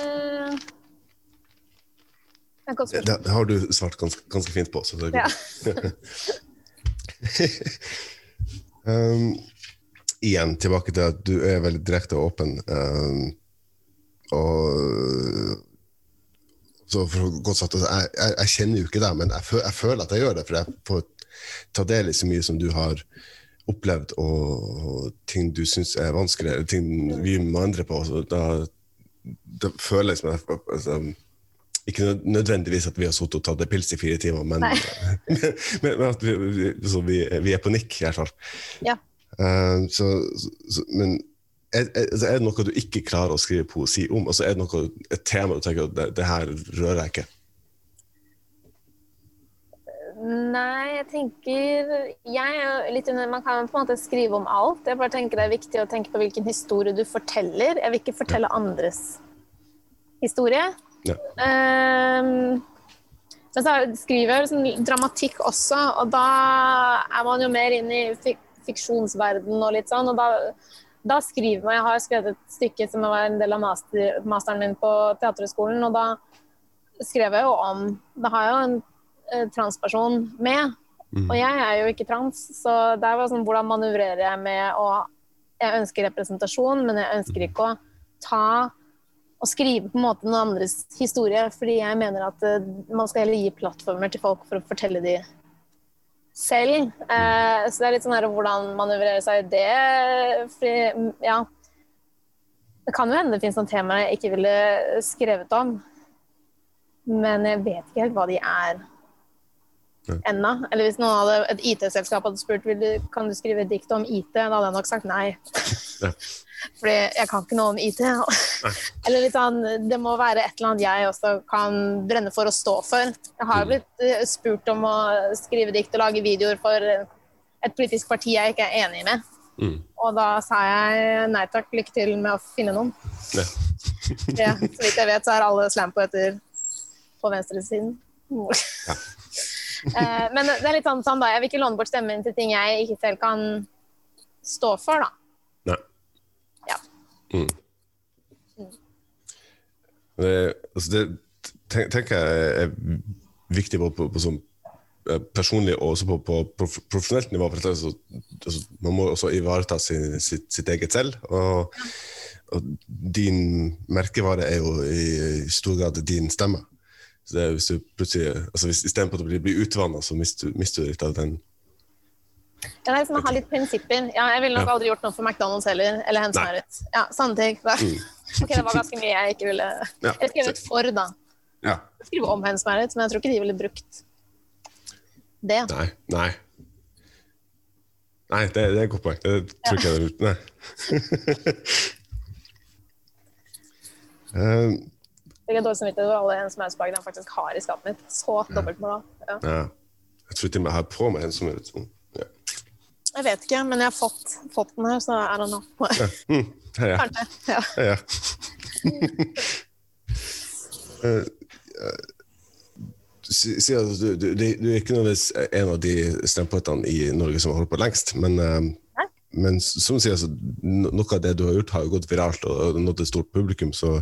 Det et godt Det, har du svart ganske, ganske fint på. Så det er Ja. <laughs> um, igjen tilbake til at du er veldig direkte og åpen. Um, og så for godt sagt, altså, jeg, jeg, jeg kjenner jo ikke deg, men jeg, jeg føler at jeg gjør det. For jeg får ta del i så mye som du har opplevd, og, ting du syns er vanskelig, eller ting vi må endre på. Så da, da føler jeg som jeg, altså, ikke nødvendigvis at vi har sittet og tatt en pils i fire timer, men, <laughs> men, men at vi, vi, så vi, vi er på nikk, i hvert fall. Ja. Uh, så, så, men er, er, altså, er det noe du ikke klarer å skrive poesi om? Altså, er det noe, et tema du tenker at det, det her rører jeg ikke? Nei, jeg tenker jeg er litt Man kan på en måte skrive om alt. Jeg bare tenker Det er viktig å tenke på hvilken historie du forteller. Jeg vil ikke fortelle andres historie. Ja. Ehm, men så er- skriver jeg liksom dramatikk også, og da er man jo mer inn i fik fiksjonsverden og litt sånn. Og da, da skriver man Jeg har skrevet et stykke som var en del av master, masteren min på Teaterhøgskolen, og da skrev jeg jo om Da har jeg jo en transperson med, Mm. og jeg er jo ikke trans, så det var sånn hvordan manøvrerer jeg med å Jeg ønsker representasjon, men jeg ønsker ikke å ta og skrive på en måte noen andres historie, fordi jeg mener at uh, man skal heller gi plattformer til folk for å fortelle de selv. Uh, så det er litt sånn her hvordan manøvrere seg i det. Fordi, ja Det kan jo hende det finnes noen temaer jeg ikke ville skrevet om, men jeg vet ikke helt hva de er ennå. Eller hvis noen hadde, et IT-selskap hadde spurt vil du, kan du skrive et dikt om IT, da hadde jeg nok sagt nei. Ja. <laughs> Fordi jeg kan ikke noe om IT. <laughs> eller litt sånn, Det må være et eller annet jeg også kan brenne for å stå for. Jeg har blitt eh, spurt om å skrive dikt og lage videoer for et politisk parti jeg ikke er enig med. Mm. Og da sa jeg nei takk, lykke til med å finne noen. Ja. <laughs> Ja, så vidt jeg vet, så er alle slampoeter på venstresiden. Eh, Men det er litt sånn, sånn da, jeg vil ikke låne bort stemmen til ting jeg ikke selv kan stå for, da. Nei. Ja. Mm. Det, altså det tenk, tenker jeg er viktig både på, på sånn eh, personlig og også på, på prof, profesjonelt nivå. Altså, altså, man må også ivareta sin, sitt, sitt eget selv. Og, og din merkevare er jo i, i stor grad din stemme. Så det er hvis du plutselig, altså hvis Istedenfor at det blir, blir utvanna, så mister, mister du litt av den Ja, det er liksom å ha litt prinsipper. Ja, jeg ville nok aldri gjort noe for McDonald's heller, eller Hennes. Maurits. Ja, sånne ting. Da. <laughs> Ok, det var ganske mye jeg ikke ville Ja. Eller skrevet for, da. Ja. Skrive om Hennes Maurits, men jeg tror ikke de ville brukt det. Nei. Nei. Nei, det, det er et godt poeng. Det tror ikke jeg hadde gjort. Nei. <laughs> <laughs> Jeg har dårlig samvittighet over alle Maurits-plagene jeg faktisk har i skapet mitt. Så dobbeltmoral. Ja. ja. Jeg tror til og med jeg har på meg en som er litt sånn ja. Jeg vet ikke, men jeg har fått, fått den her, så I don't Ja. Mm, heia. Kanskje. Ja. heia. <laughs> Eh, eh, si, si at du, du, du er ikke nødvendigvis en av de stemmepoetene i Norge som har holdt på lengst, men, eh, men som sier, altså, noe av det du har gjort, har jo gått viralt og nådd et stort publikum. så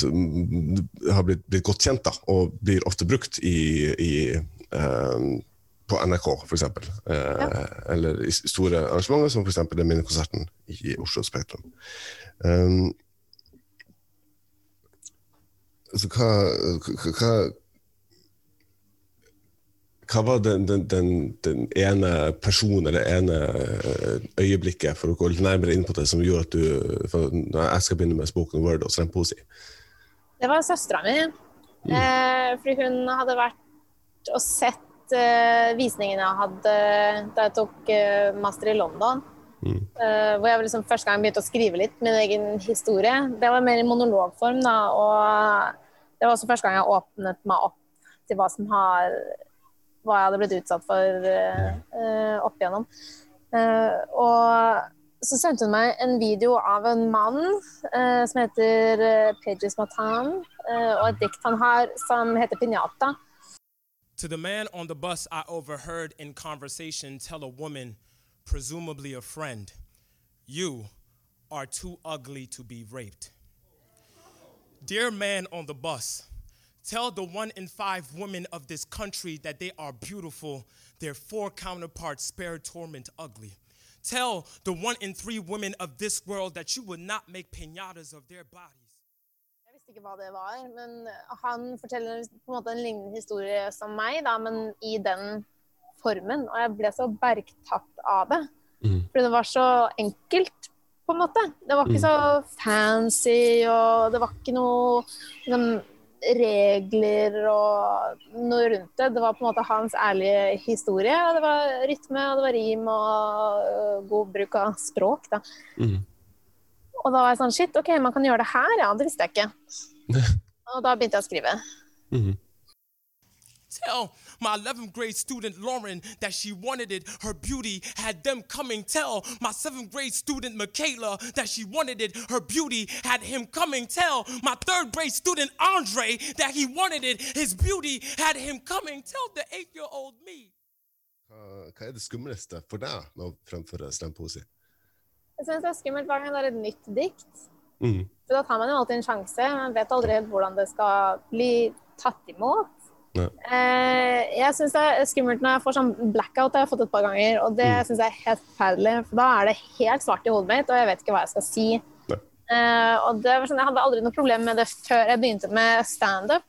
som har blitt, blitt godt kjent da, og blir ofte brukt i, i, eh, på NRK, f.eks. Eh, Eller i store arrangementer, som f.eks. den minnekonserten i Oslo Spektrum. Um, altså, hva, hva, hva var den, den, den, den ene personen eller ene eh, øyeblikket, for å gå litt nærmere inn på det, som gjorde at du for jeg skal begynne med spoken word og slampoesi Det var søstera mi. Eh, fordi hun hadde vært og sett eh, visningene jeg hadde da jeg tok eh, master i London. Mm. Eh, hvor jeg liksom første gang begynte å skrive litt min egen historie. Det var mer i monologform, da. Og det var også første gang jeg åpnet meg opp til hva som har Hva jeg hadde blitt utsatt for eh, eh, opp igjennom. Eh, og så sendte hun meg en video av en mann eh, som heter eh, Pages Matan, eh, og et dikt han har som. To the man on the bus, I overheard in conversation tell a woman, presumably a friend, You are too ugly to be raped. Dear man on the bus, tell the one in five women of this country that they are beautiful, their four counterparts spare torment ugly. Tell the one in three women of this world that you would not make pinatas of their bodies. Jeg visste ikke hva det var, men han forteller på en måte en lignende historie som meg, da, men i den formen. Og jeg ble så bergtatt av det. Mm. Fordi det var så enkelt, på en måte. Det var ikke så fancy, og det var ikke noe liksom, regler og noe rundt det. Det var på en måte hans ærlige historie. Og det var rytme, og det var rim og god bruk av språk. Da. Mm. Og da var jeg sånn Shit, OK, man kan gjøre det her, ja. Det visste jeg ikke. <laughs> Og da begynte jeg å skrive. Mhm. Tell my 11th grade student Lauren that she wanted it. Her beauty had them coming. Tell my 7th grade student Michaela that she wanted it. Her beauty had him coming. Tell my 3rd grade student Andre that he wanted it. His beauty had him coming. Tell the 8 year old me. Hva, hva er det skumleste for deg med å fremføre slampoesi? Jeg syns det er skummelt hver gang det er et nytt dikt. Mhm. For da tar man jo alltid en sjanse. Man vet aldri helt hvordan det skal bli tatt imot. Eh, jeg syns det er skummelt når jeg får sånn blackout. Det har jeg fått et par ganger, og det Mm. synes jeg er helt forferdelig. For da er det helt svart i hodet mitt, og jeg vet ikke hva jeg skal si. Eh, og det var sånn, Jeg hadde aldri noe problem med det før jeg begynte med standup.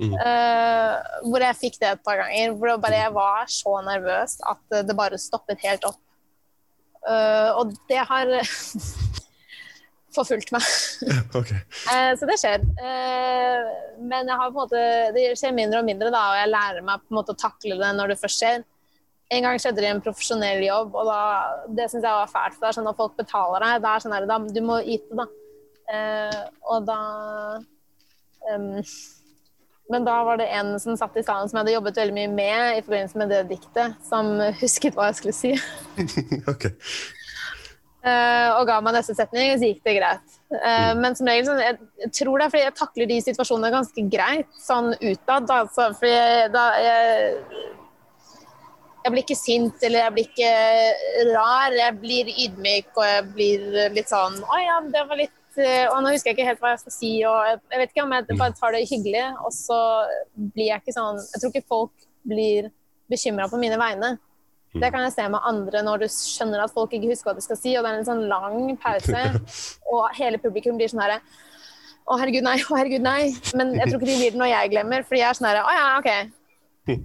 Mm. Eh, hvor jeg fikk det et par ganger. Hvor bare, jeg var så nervøs at det bare stoppet helt opp. Uh, og det har <laughs> forfulgt meg. <laughs> okay. Eh, så det skjer. Eh, men jeg har på en måte, det skjer mindre og mindre, da, og jeg lærer meg måte å takle det når det først skjer. En gang skjedde det i en profesjonell jobb, og da, det syns jeg var fælt. For det er sånn Når folk betaler deg, det er sånn her, da, du må yte, da. Eh, og da um, Men da var det en som satt i salen som jeg hadde jobbet veldig mye med i forbindelse med det diktet, som husket hva jeg skulle si. <laughs> ok. Eh, og ga meg neste setning, så gikk det greit. Eh, Men som regel, sånn, jeg, tror det er fordi jeg takler de situasjonene ganske greit sånn utad. Altså, fordi jeg, da, jeg, jeg blir ikke sint eller jeg blir ikke rar. Jeg blir ydmyk og jeg blir litt sånn Å ja, det var litt eh, Og nå husker jeg ikke helt hva jeg skal si, og jeg, jeg vet ikke om jeg bare tar det hyggelig, og så blir jeg ikke sånn Jeg tror ikke folk blir bekymra på mine vegne. Det kan jeg se med andre når du skjønner at folk ikke husker hva de skal si, og det er en sånn lang pause, <laughs> og hele publikum blir sånn herre Å, herregud, nei. Å, herregud, nei. Men jeg tror ikke de blir det når jeg glemmer, fordi jeg er sånn herre Å ja, OK.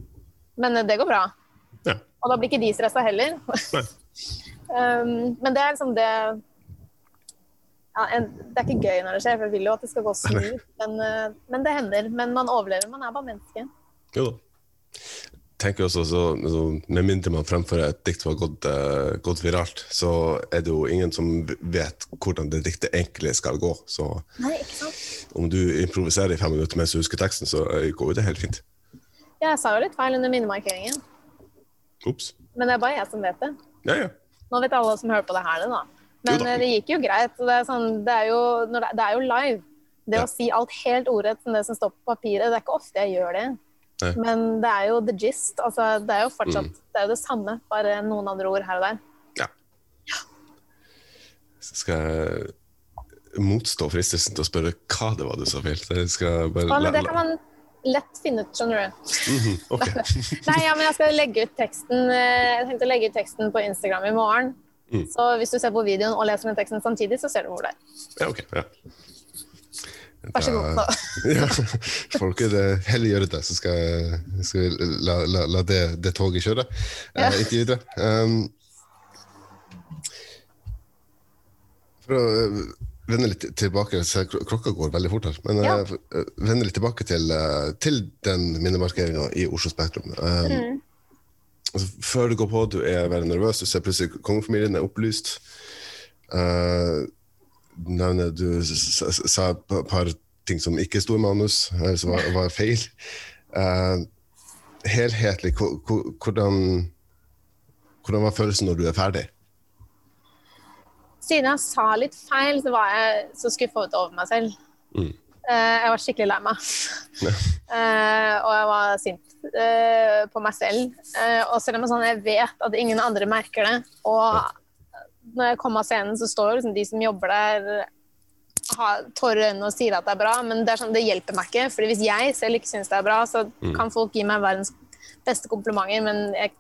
Men det går bra. Ja. Og da blir ikke de stressa heller. <laughs> Um, men det er liksom det ja, en, Det er ikke gøy når det skjer, for jeg vil jo at det skal gå smooth. Men, uh, men det hender. Men man overlever. Man er bare menneske. Da. Tenker også så, så, Med mindre man fremfører et dikt som har gått, uh, gått viralt, så er det jo ingen som vet hvordan det diktet egentlig skal gå. Så Nei, om du improviserer i fem minutter mens du husker teksten, så eh, går jo det helt fint. Ja, jeg sa jo litt feil under minnemarkeringen. Ups. Men det er bare jeg som vet det. Ja, ja. Nå vet alle som hører på det her, det, da. Men Jo da. eh, det gikk jo greit. Det er, sånn, det er, jo, det, det er jo live. Det Ja. å si alt helt ordrett som det som står på papiret, det er ikke ofte jeg gjør det. Nei. Men det er jo the gist. Altså, det er jo fortsatt Mm. det, er jo det samme, bare noen andre ord her og der. ja. Så skal jeg motstå fristelsen til å spørre hva det var du sa feil. Skal bare Ja, men det kan man lett finne ut, skjønner du. Mm -hmm. okay. <laughs> Nei, ja, men jeg skal legge ut teksten eh, Jeg tenkte å legge ut teksten på Instagram i morgen. Mm. Så hvis du ser på videoen og leser den teksten samtidig, så ser du hvor det er. Ja, ok. Ja. Vær så god. Da- <laughs> ja, folk er det heller gjøre det, så skal skal vi la, la, la det, det toget kjøre Ja. eh, videre. Um, for å eh, vende litt tilbake, så klokka går veldig fort her, men Ja. uh, vende litt tilbake til, uh, til den minnemarkeringa i Oslo Spektrum. Um, Mm. altså, før du går på, du er veldig nervøs, du ser plutselig kongefamilien er opplyst. Uh, nevner du sa et par ting som ikke sto i manus, eller som var, var feil. Uh, helhetlig, hvor- hvor- hvordan, hvordan var følelsen når du er ferdig? Siden jeg sa litt feil, så var jeg så skuffet over meg selv. Mm. Uh, jeg var skikkelig lei meg. Ja. Eh, og jeg var sint uh, på meg selv. Eh, og selv om sånn, jeg vet at ingen andre merker det, og når jeg kom av scenen, så står liksom de som jobber der, har tårer i øynene og sier at det er bra, men det, er sånn, det hjelper meg ikke. Fordi hvis jeg selv ikke syns det er bra, så Mm. kan folk gi meg verdens beste komplimenter, men jeg,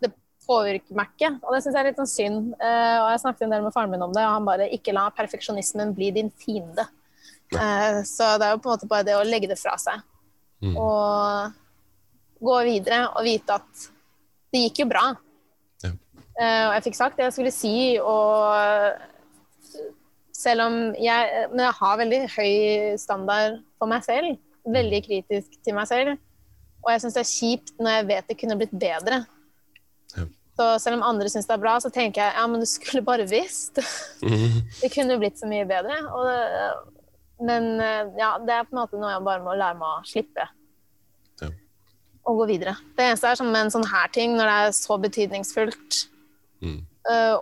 det påvirker meg ikke. Og det syns jeg er litt sånn synd. Uh, og jeg snakket en del med faren min om det, og han bare ikke la perfeksjonismen bli din fiende. Uh, så det er jo på en måte bare det å legge det fra seg. Mm. Og gå videre og vite at det gikk jo bra. Eh, og jeg fikk sagt det jeg skulle si, og selv om jeg Men jeg har veldig høy standard for meg selv. Veldig kritisk til meg selv. Og jeg syns det er kjipt når jeg vet det kunne blitt bedre. Ja. Så selv om andre syns det er bra, så tenker jeg ja, men du skulle bare visst. <laughs> Det kunne blitt så mye bedre. Det, men eh, ja, det er på en måte noe jeg bare må lære meg å slippe. Ja. Og gå videre. Det eneste er som en sånn her ting, når det er så betydningsfullt, Mm.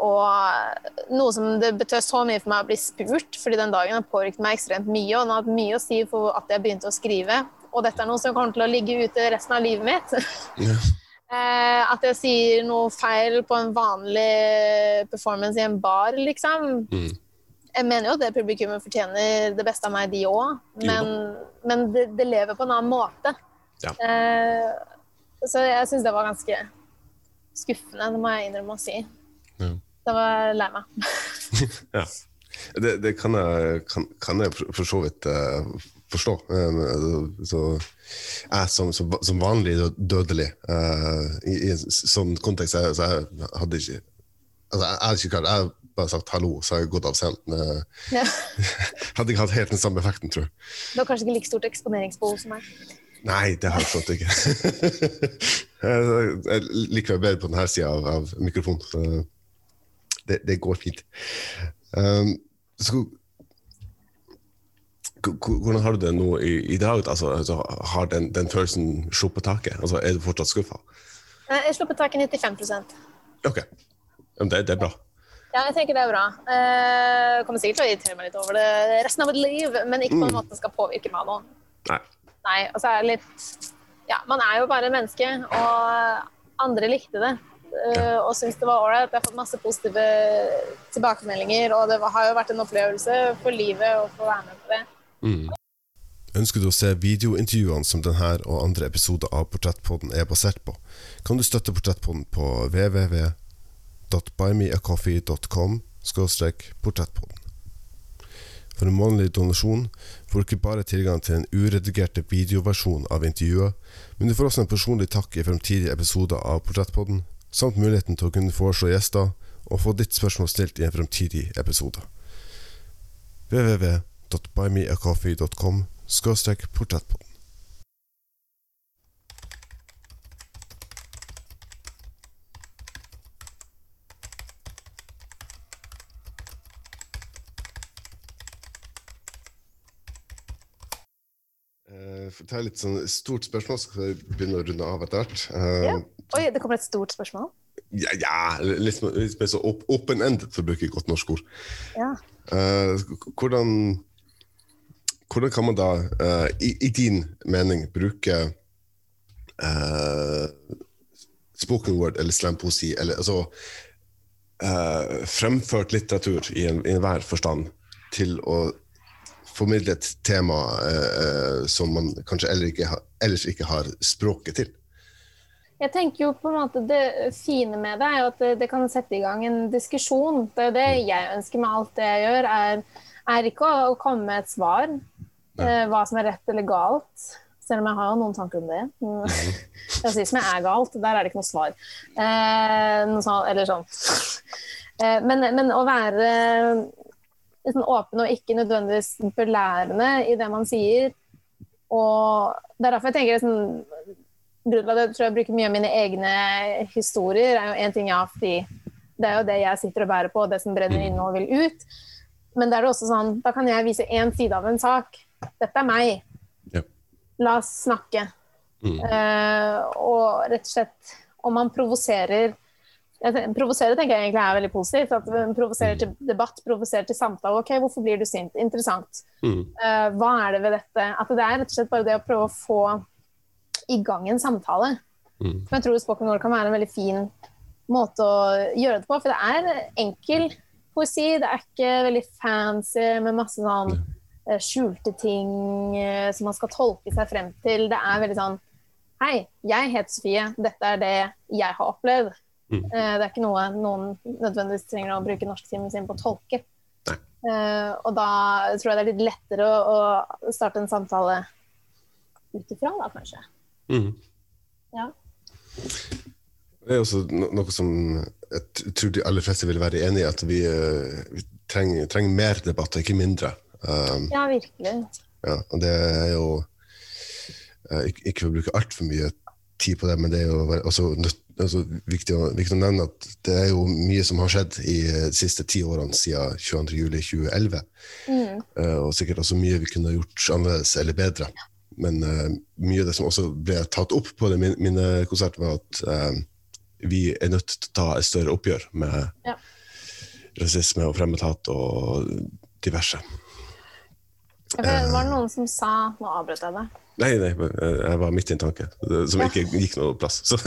og noe som det betød så mye for meg å bli spurt, fordi den dagen har påvirket meg ekstremt mye, og den har hatt mye å si for at jeg begynte å skrive. Og dette er noe som kommer til å ligge ute resten av livet mitt. <laughs> Yeah. At jeg sier noe feil på en vanlig performance i en bar, liksom. Mm. Jeg mener jo at det publikummet fortjener det beste av meg, de òg. Men, men det, det lever på en annen måte. Ja. Uh, så jeg syns det var ganske skuffende, det må jeg innrømme å si. Ja. Det var lei meg. <laughs> Ja. Det, det kan, jeg, kan, kan jeg for så vidt uh, forstå. Uh, så jeg som, som, som vanlig dødelig uh, i, i, sånn kontekst så jeg, så jeg hadde ikke altså jeg, hadde ikke klart, jeg bare sagt hallo, så har jeg gått av scenen. Ja. <laughs> hadde ikke hatt helt den samme effekten, tror jeg. Du har kanskje ikke like stort eksponeringsbehov som meg? Nei, det har jeg slått ikke. <laughs> jeg liker meg bedre på denne sida av, av mikrofonen. Det, det går fint. Um, så, hvordan har du det nå i, i dag? Altså, altså, har den, den, følelsen sluppet taket? Altså, er du fortsatt skuffa? Jeg slipper taket 95% Ok. Det, det, er bra. Ja, jeg tenker det er bra. Jeg kommer sikkert til å irritere meg litt over det resten av mitt liv, men ikke på en mm. måte som skal påvirke meg nå. Nei. Nei, Og så er det litt Ja, man er jo bare menneske, og andre likte det. Uh, og syntes det var ålreit. Jeg har fått masse positive tilbakemeldinger, og det har jo vært en opplevelse for livet å få være med på det. Mm. Ønsker du å se videointervjuene som denne og andre episoder av Portrettpodden er basert på, kan du støtte Portrettpodden på www.buymeacoffee.com portrettpodden. For en månedlig donasjon får du ikke bare tilgang til en uredigerte videoversjon av intervjuet, men du får også en personlig takk i fremtidige episoder av Portrettpodden, samt muligheten til å kunne foreslå gjester og få ditt spørsmål stilt i en fremtidig episode. www.buymeacoffee.com portrettpodden. Det er litt sånn stort spørsmål, så skal vi begynne å runde av etter hvert. Uh, ja. Oi, det kommer et stort spørsmål? Ja, ja litt, litt mer så open-ended, for å bruke godt norsk ord. Ja. Uh, hvordan, hvordan kan man da, uh, i, i, din mening, bruke spoken word eller slampoesi, eller altså fremført litteratur i enhver en forstand, til å formidle et tema eh, som man kanskje ellers ikke, har, ellers ikke har språket til. Jeg tenker jo på en måte Det fine med det er jo at det, det kan sette i gang en diskusjon. Det er det mm. jeg ønsker med alt det jeg gjør, er, er ikke å, å, komme med et svar. Eh, hva som er rett eller galt. Selv om jeg har jo noen tanker om det. Mm. <laughs> Sier som jeg er galt, der er det ikke noe svar. Eh, noe sånt, eller sånn. Eh, men, men, å være liksom åpen og ikke nødvendigvis belærende i det man sier. Og det er derfor jeg tenker liksom, Grunnen til at jeg tror jeg bruker mye av mine egne historier, er jo én ting, ja, fordi det er jo det jeg sitter og bærer på, og det som brenner inne og vil ut. Men det er det også sånn, da kan jeg vise én side av en sak. Dette er meg. Ja. La oss snakke. Mm. Uh, og rett og slett, om man provoserer Provosere tenker jeg egentlig er veldig positivt. at Provosere til debatt, provosere til samtale. Ok, hvorfor blir du sint? Interessant. Mm. Uh, hva er det ved dette? At det er rett og slett bare det å prøve å få i gang en samtale. Mm. jeg tror spoken word kan være en veldig fin måte å gjøre det på. For det er enkel poesi. Det er ikke veldig fancy med masse sånn uh, skjulte ting uh, som man skal tolke seg frem til. Det er veldig sånn Hei, jeg heter Sofie. Dette er det jeg har opplevd. Mm. Eh, det er ikke noe noen nødvendigvis trenger å bruke norsktimen sin på å tolke. Uh, og da tror jeg det er litt lettere å, å starte en samtale ut ifra, da, kanskje. Mm. Ja. Det er også noe som jeg tror de aller fleste vil være enig i, at vi, uh, vi trenger, trenger, mer debatt, ikke mindre. Um, ja, virkelig. Ja, og det er jo uh, ikke, ikke for å bruke altfor mye tid på det, men det er jo også nødt altså, viktig, å, viktig, å, nevne at det er jo mye som har skjedd i de siste ti årene siden 22.07.2011. Mm. Uh, og sikkert også mye vi kunne gjort annerledes eller bedre. Men uh, mye av det som også ble tatt opp på det konsert var at uh, vi er nødt til å ta et større oppgjør med ja. rasisme og fremmedhat og diverse. Var det noen som sa Nå avbrøt jeg deg. Nei, nei, jeg var midt i en tanke som ikke gikk noe plass. Så <laughs>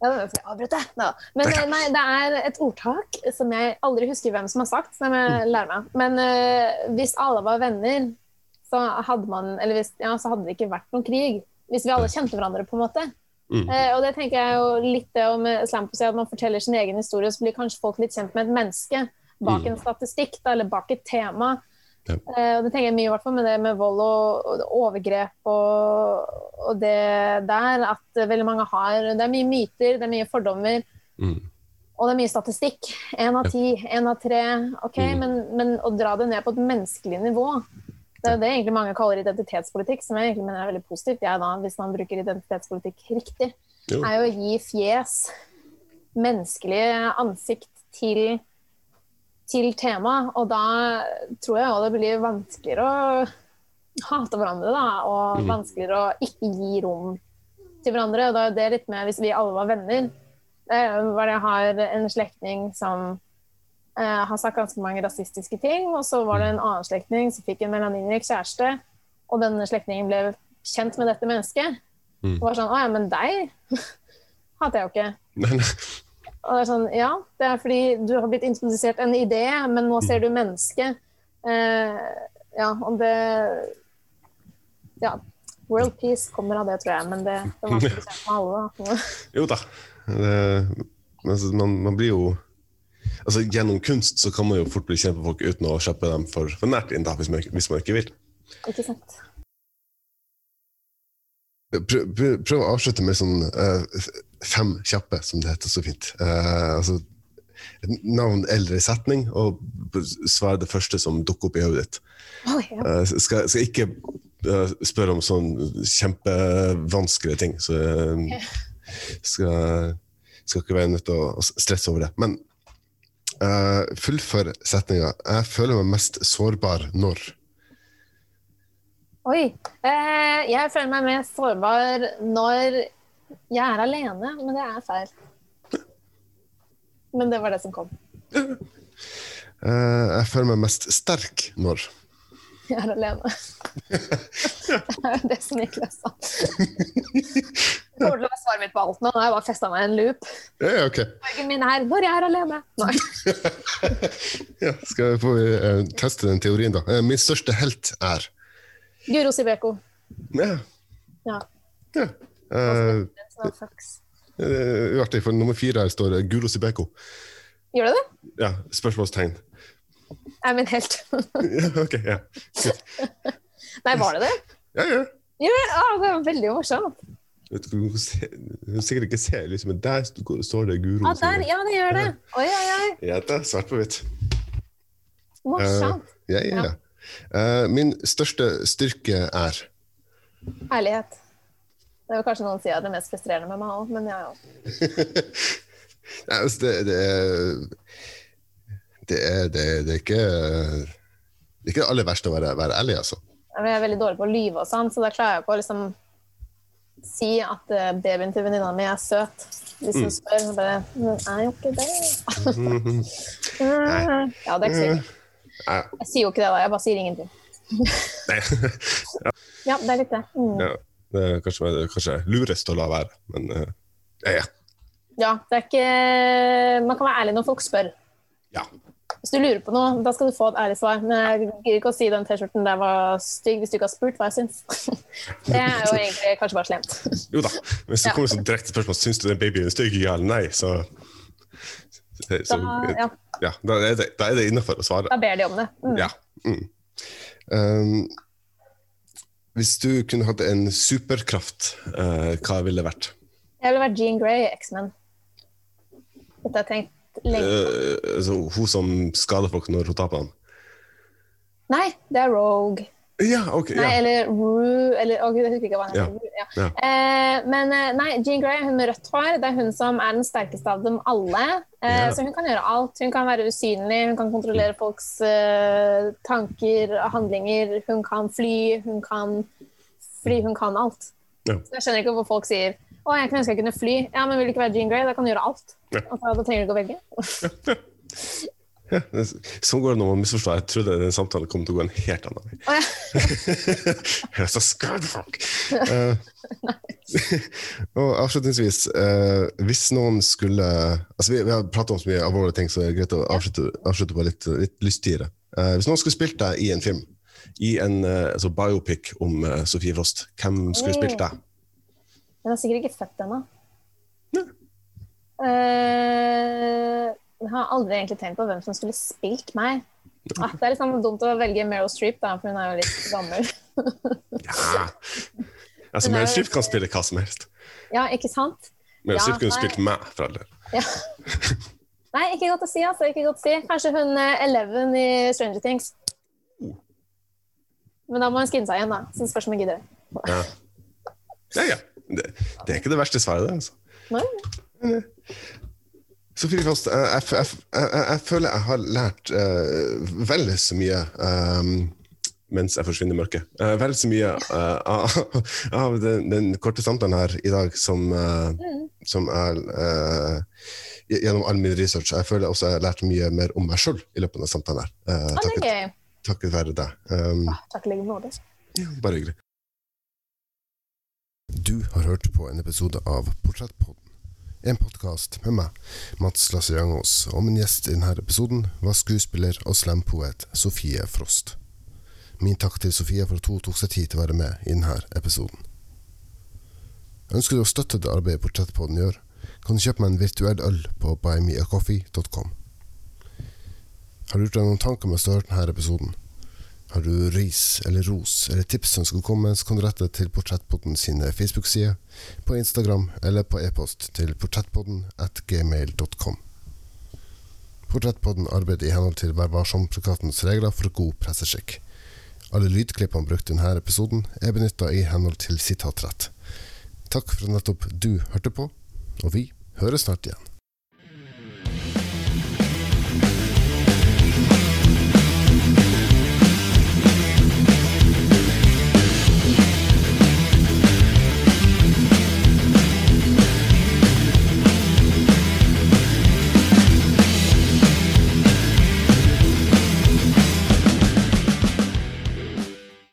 ja, avbrøt deg. No. Men eh, nei, det er et ordtak som jeg aldri husker hvem som har sagt. som jeg mm. lærer meg. Men uh, hvis alle var venner, så hadde man Eller hvis, ja, så hadde det ikke vært noen krig. Hvis vi alle kjente hverandre, på en måte. Mm. Uh, og det tenker jeg jo litt det om slampoesi, at man forteller sin egen historie, så blir kanskje folk litt kjent med et menneske. bak Mm. en statistikk da, eller bak et tema. Ja. Eh, og det tenker jeg mye i hvert fall med det med vold og, og overgrep og, og det der. At veldig mange har Det er mye myter, det er mye fordommer. Mm. Og det er mye statistikk. Én av ti, én av tre. Ok, Mm. men, men å dra det ned på et menneskelig nivå Det er jo det egentlig mange kaller identitetspolitikk, som jeg egentlig mener er veldig positivt, jeg da, hvis man bruker identitetspolitikk riktig. Jo. Er jo å gi fjes, menneskelig ansikt, til, til temaet. Og da tror jeg òg det blir vanskeligere å hate hverandre, da, og mm. vanskeligere å ikke gi rom til hverandre. Og da er det litt mer hvis vi alle var venner. Er jeg har en slektning som eh, har sagt ganske mange rasistiske ting, og så var det en annen slektning som fikk en melaninrik kjæreste, og denne slektningen ble kjent med dette mennesket. Mm. Og var sånn Å ja, men deg <laughs> hater jeg jo ikke. Og det er sånn, ja, det er fordi du har blitt introdusert en idé, men nå ser du mennesket. Eh, ja, og det Ja. World peace kommer av det, tror jeg, men det, det var ikke kjent med alle. Jo da. Det, altså, man, man blir jo altså Gjennom kunst så kan man jo fort bli kjent med folk uten å kjøpe dem for, for nært inn, da, hvis man, hvis man ikke vil. Ikke sant? Prøv, prøv, prøv å avslutte med sånn uh, fem kjappe, som det heter så fint. Uh, altså, navn eller setning, og svar det første som dukker opp i hodet ditt. Eh, skal, skal ikke spørre om sånn kjempevanskelige ting, så eh, skal, skal ikke være nødt til å stresse over det. Men uh, fullfør setninga. Jeg føler meg mest sårbar når Oi. Eh, jeg føler meg mest sårbar når jeg er alene, men det er feil. Men det var det som kom. eh, Jeg føler meg mest sterk når <laughs> Jeg er alene. <laughs> det er jo det som Niklas sa. Det kommer til å være svaret mitt på alt nå. Nå har jeg bare festa meg i en loop. Eh, ok. Fargen min er 'når jeg er alene'. <laughs> Ja, skal vi få eh, teste den teorien, da. Eh, min største helt er Guro Sibeko. Ja. Ja. ja. Uh, eh, Uartig, for nummer fire her står Guro Sibeko. Gjør det det? Ja, spørsmålstegn. Er min helt. <laughs> Ja, ok, ja. Nei, var det det? Ja, ja. Ja, det var veldig morsomt. Du, kan sikkert ikke se, liksom, men der står det Guro. Ah, der, ja, det gjør det. Oi, oi, oi. Ja, det er svart på hvitt. Morsomt. Ja, ja, ja. Eh, min største styrke er Ærlighet. Det er vel kanskje noen sier det mest frustrerende med meg òg, men jeg <laughs> òg. Nei, altså, det, det, er, det, er, det, er, det ikke Det er ikke det aller verste å være, være ærlig, altså. Jeg er veldig dårlig på å lyve og sånn, så da klarer jeg ikke å liksom si at eh, babyen til venninna mi er søt. Hvis hun spør, så bare «Men er jo ikke det. <laughs> <laughs> ja, det er ikke sikkert. Jeg sier jo ikke det, da. Jeg bare sier ingenting. <laughs> ja. <laughs> Ja, det er litt det. Mm. ja, det er kanskje, kanskje lurest å la være, men uh, ja, ja. Ja, det er ikke Man kan være ærlig når folk spør. ja. Hvis du lurer på noe, da skal du få et ærlig svar. Men jeg gidder ikke å si den T-skjorten der var stygg hvis du ikke har spurt hva jeg syns. <laughs> Det er jo egentlig kanskje bare slemt. Jo da. Hvis det kommer et direkte spørsmål syns du den babyen er stygg, ja eller nei, så, så, Da, ja, ja, da er det, da det innafor å svare. da ber de om det. Mm. Ja. Mm. Um, hvis du kunne hatt en superkraft, uh, hva ville det vært? Jeg ville vært Jean Grey i X-Men. Dette har jeg tenkt lenge. på. altså, hun som skader folk når hun tar på dem? Nei, det er Rogue. Ja, ok. Nei, Ja. eller Rue, eller å, Gud, jeg husker ikke hva den heter. Ja. Ja. Eh, men eh, nei, Jean Grey, hun med rødt hår, det er hun som er den sterkeste av dem alle. Eh. Så hun kan gjøre alt. Hun kan være usynlig, hun kan kontrollere folks eh, tanker og handlinger. Hun kan fly, hun kan fly, hun kan alt. Ja. Så jeg skjønner ikke hvor folk sier å, jeg kunne ønske jeg kunne fly. Ja, men vil du ikke være Jean Grey? Da kan du gjøre alt. Altså, da trenger du ikke å velge. <laughs> Ja, sånn går det når man misforstår. Jeg trodde den samtalen kom til å gå en helt annen vei. Oh, ja. <laughs> Jeg er så scared fuck! Uh, og avslutningsvis, uh, hvis noen skulle altså Vi, vi har pratet om så mye alvorlige ting, så det er greit å avslutte, avslutte på litt, litt lystigere. Uh, hvis noen skulle spilt deg i en film, i en eh, altså biopic om eh, Sofie Frost, hvem skulle spilt deg? Den er sikkert ikke født ennå. Eh, har aldri egentlig tenkt på hvem som skulle spilt meg. Ah, det er litt sånn dumt å velge Meryl Streep, da, for hun er jo litt gammel. Ja. Altså, Meryl Streep kan spille hva som helst. Ja, ikke sant? Meryl Ja, Streep kunne nei. spilt meg, for all del. Ja. Nei, ikke godt å si, altså. Ikke godt å si. Kanskje hun eh, Eleven i Stranger Things. Men da må hun skinne seg igjen, da. Så spørs om hun gidder. Ja, ja. ja. Det, det er ikke det verste svaret, det. altså. Nei. Sofie Frost, eh, jeg, jeg, jeg, jeg, jeg føler jeg har lært uh, vel så mye um, mens jeg forsvinner i mørket. Uh, vel så mye uh, av, <laughs> av den, den korte samtalen her i dag som, uh, som er eh, gjennom all min research. Jeg føler også jeg har lært mye mer om meg sjøl i løpet av samtalen her. eh, Ja, det er takket, takket være deg. Um, Ah, Takk like måte. bare hyggelig. Du har hørt på en episode av Portrettpodden. En podkast med meg, Mats Lasse og min gjest i denne episoden var skuespiller og slampoet Sofie Frost. Min takk til Sofie for at hun tok seg tid til å være med i denne episoden. Ønsker du å støtte det arbeidet Portrettpodden gjør, kan du kjøpe meg en virtuell øl på buymeacoffee.com. Har du gjort deg noen tanker med å hørt denne episoden? Har du ris eller ros eller tips som skal komme, så kan du rette til Portrettpodden sine Facebook-sider, på Instagram eller på e-post til portrettpodden at gmail.com. Portrettpodden arbeider i henhold til Vær varsom-plakatens regler for god presseskikk. Alle lydklippene brukt i denne episoden er benytta i henhold til sitatrett. Takk for at nettopp du hørte på, og vi høres snart igjen.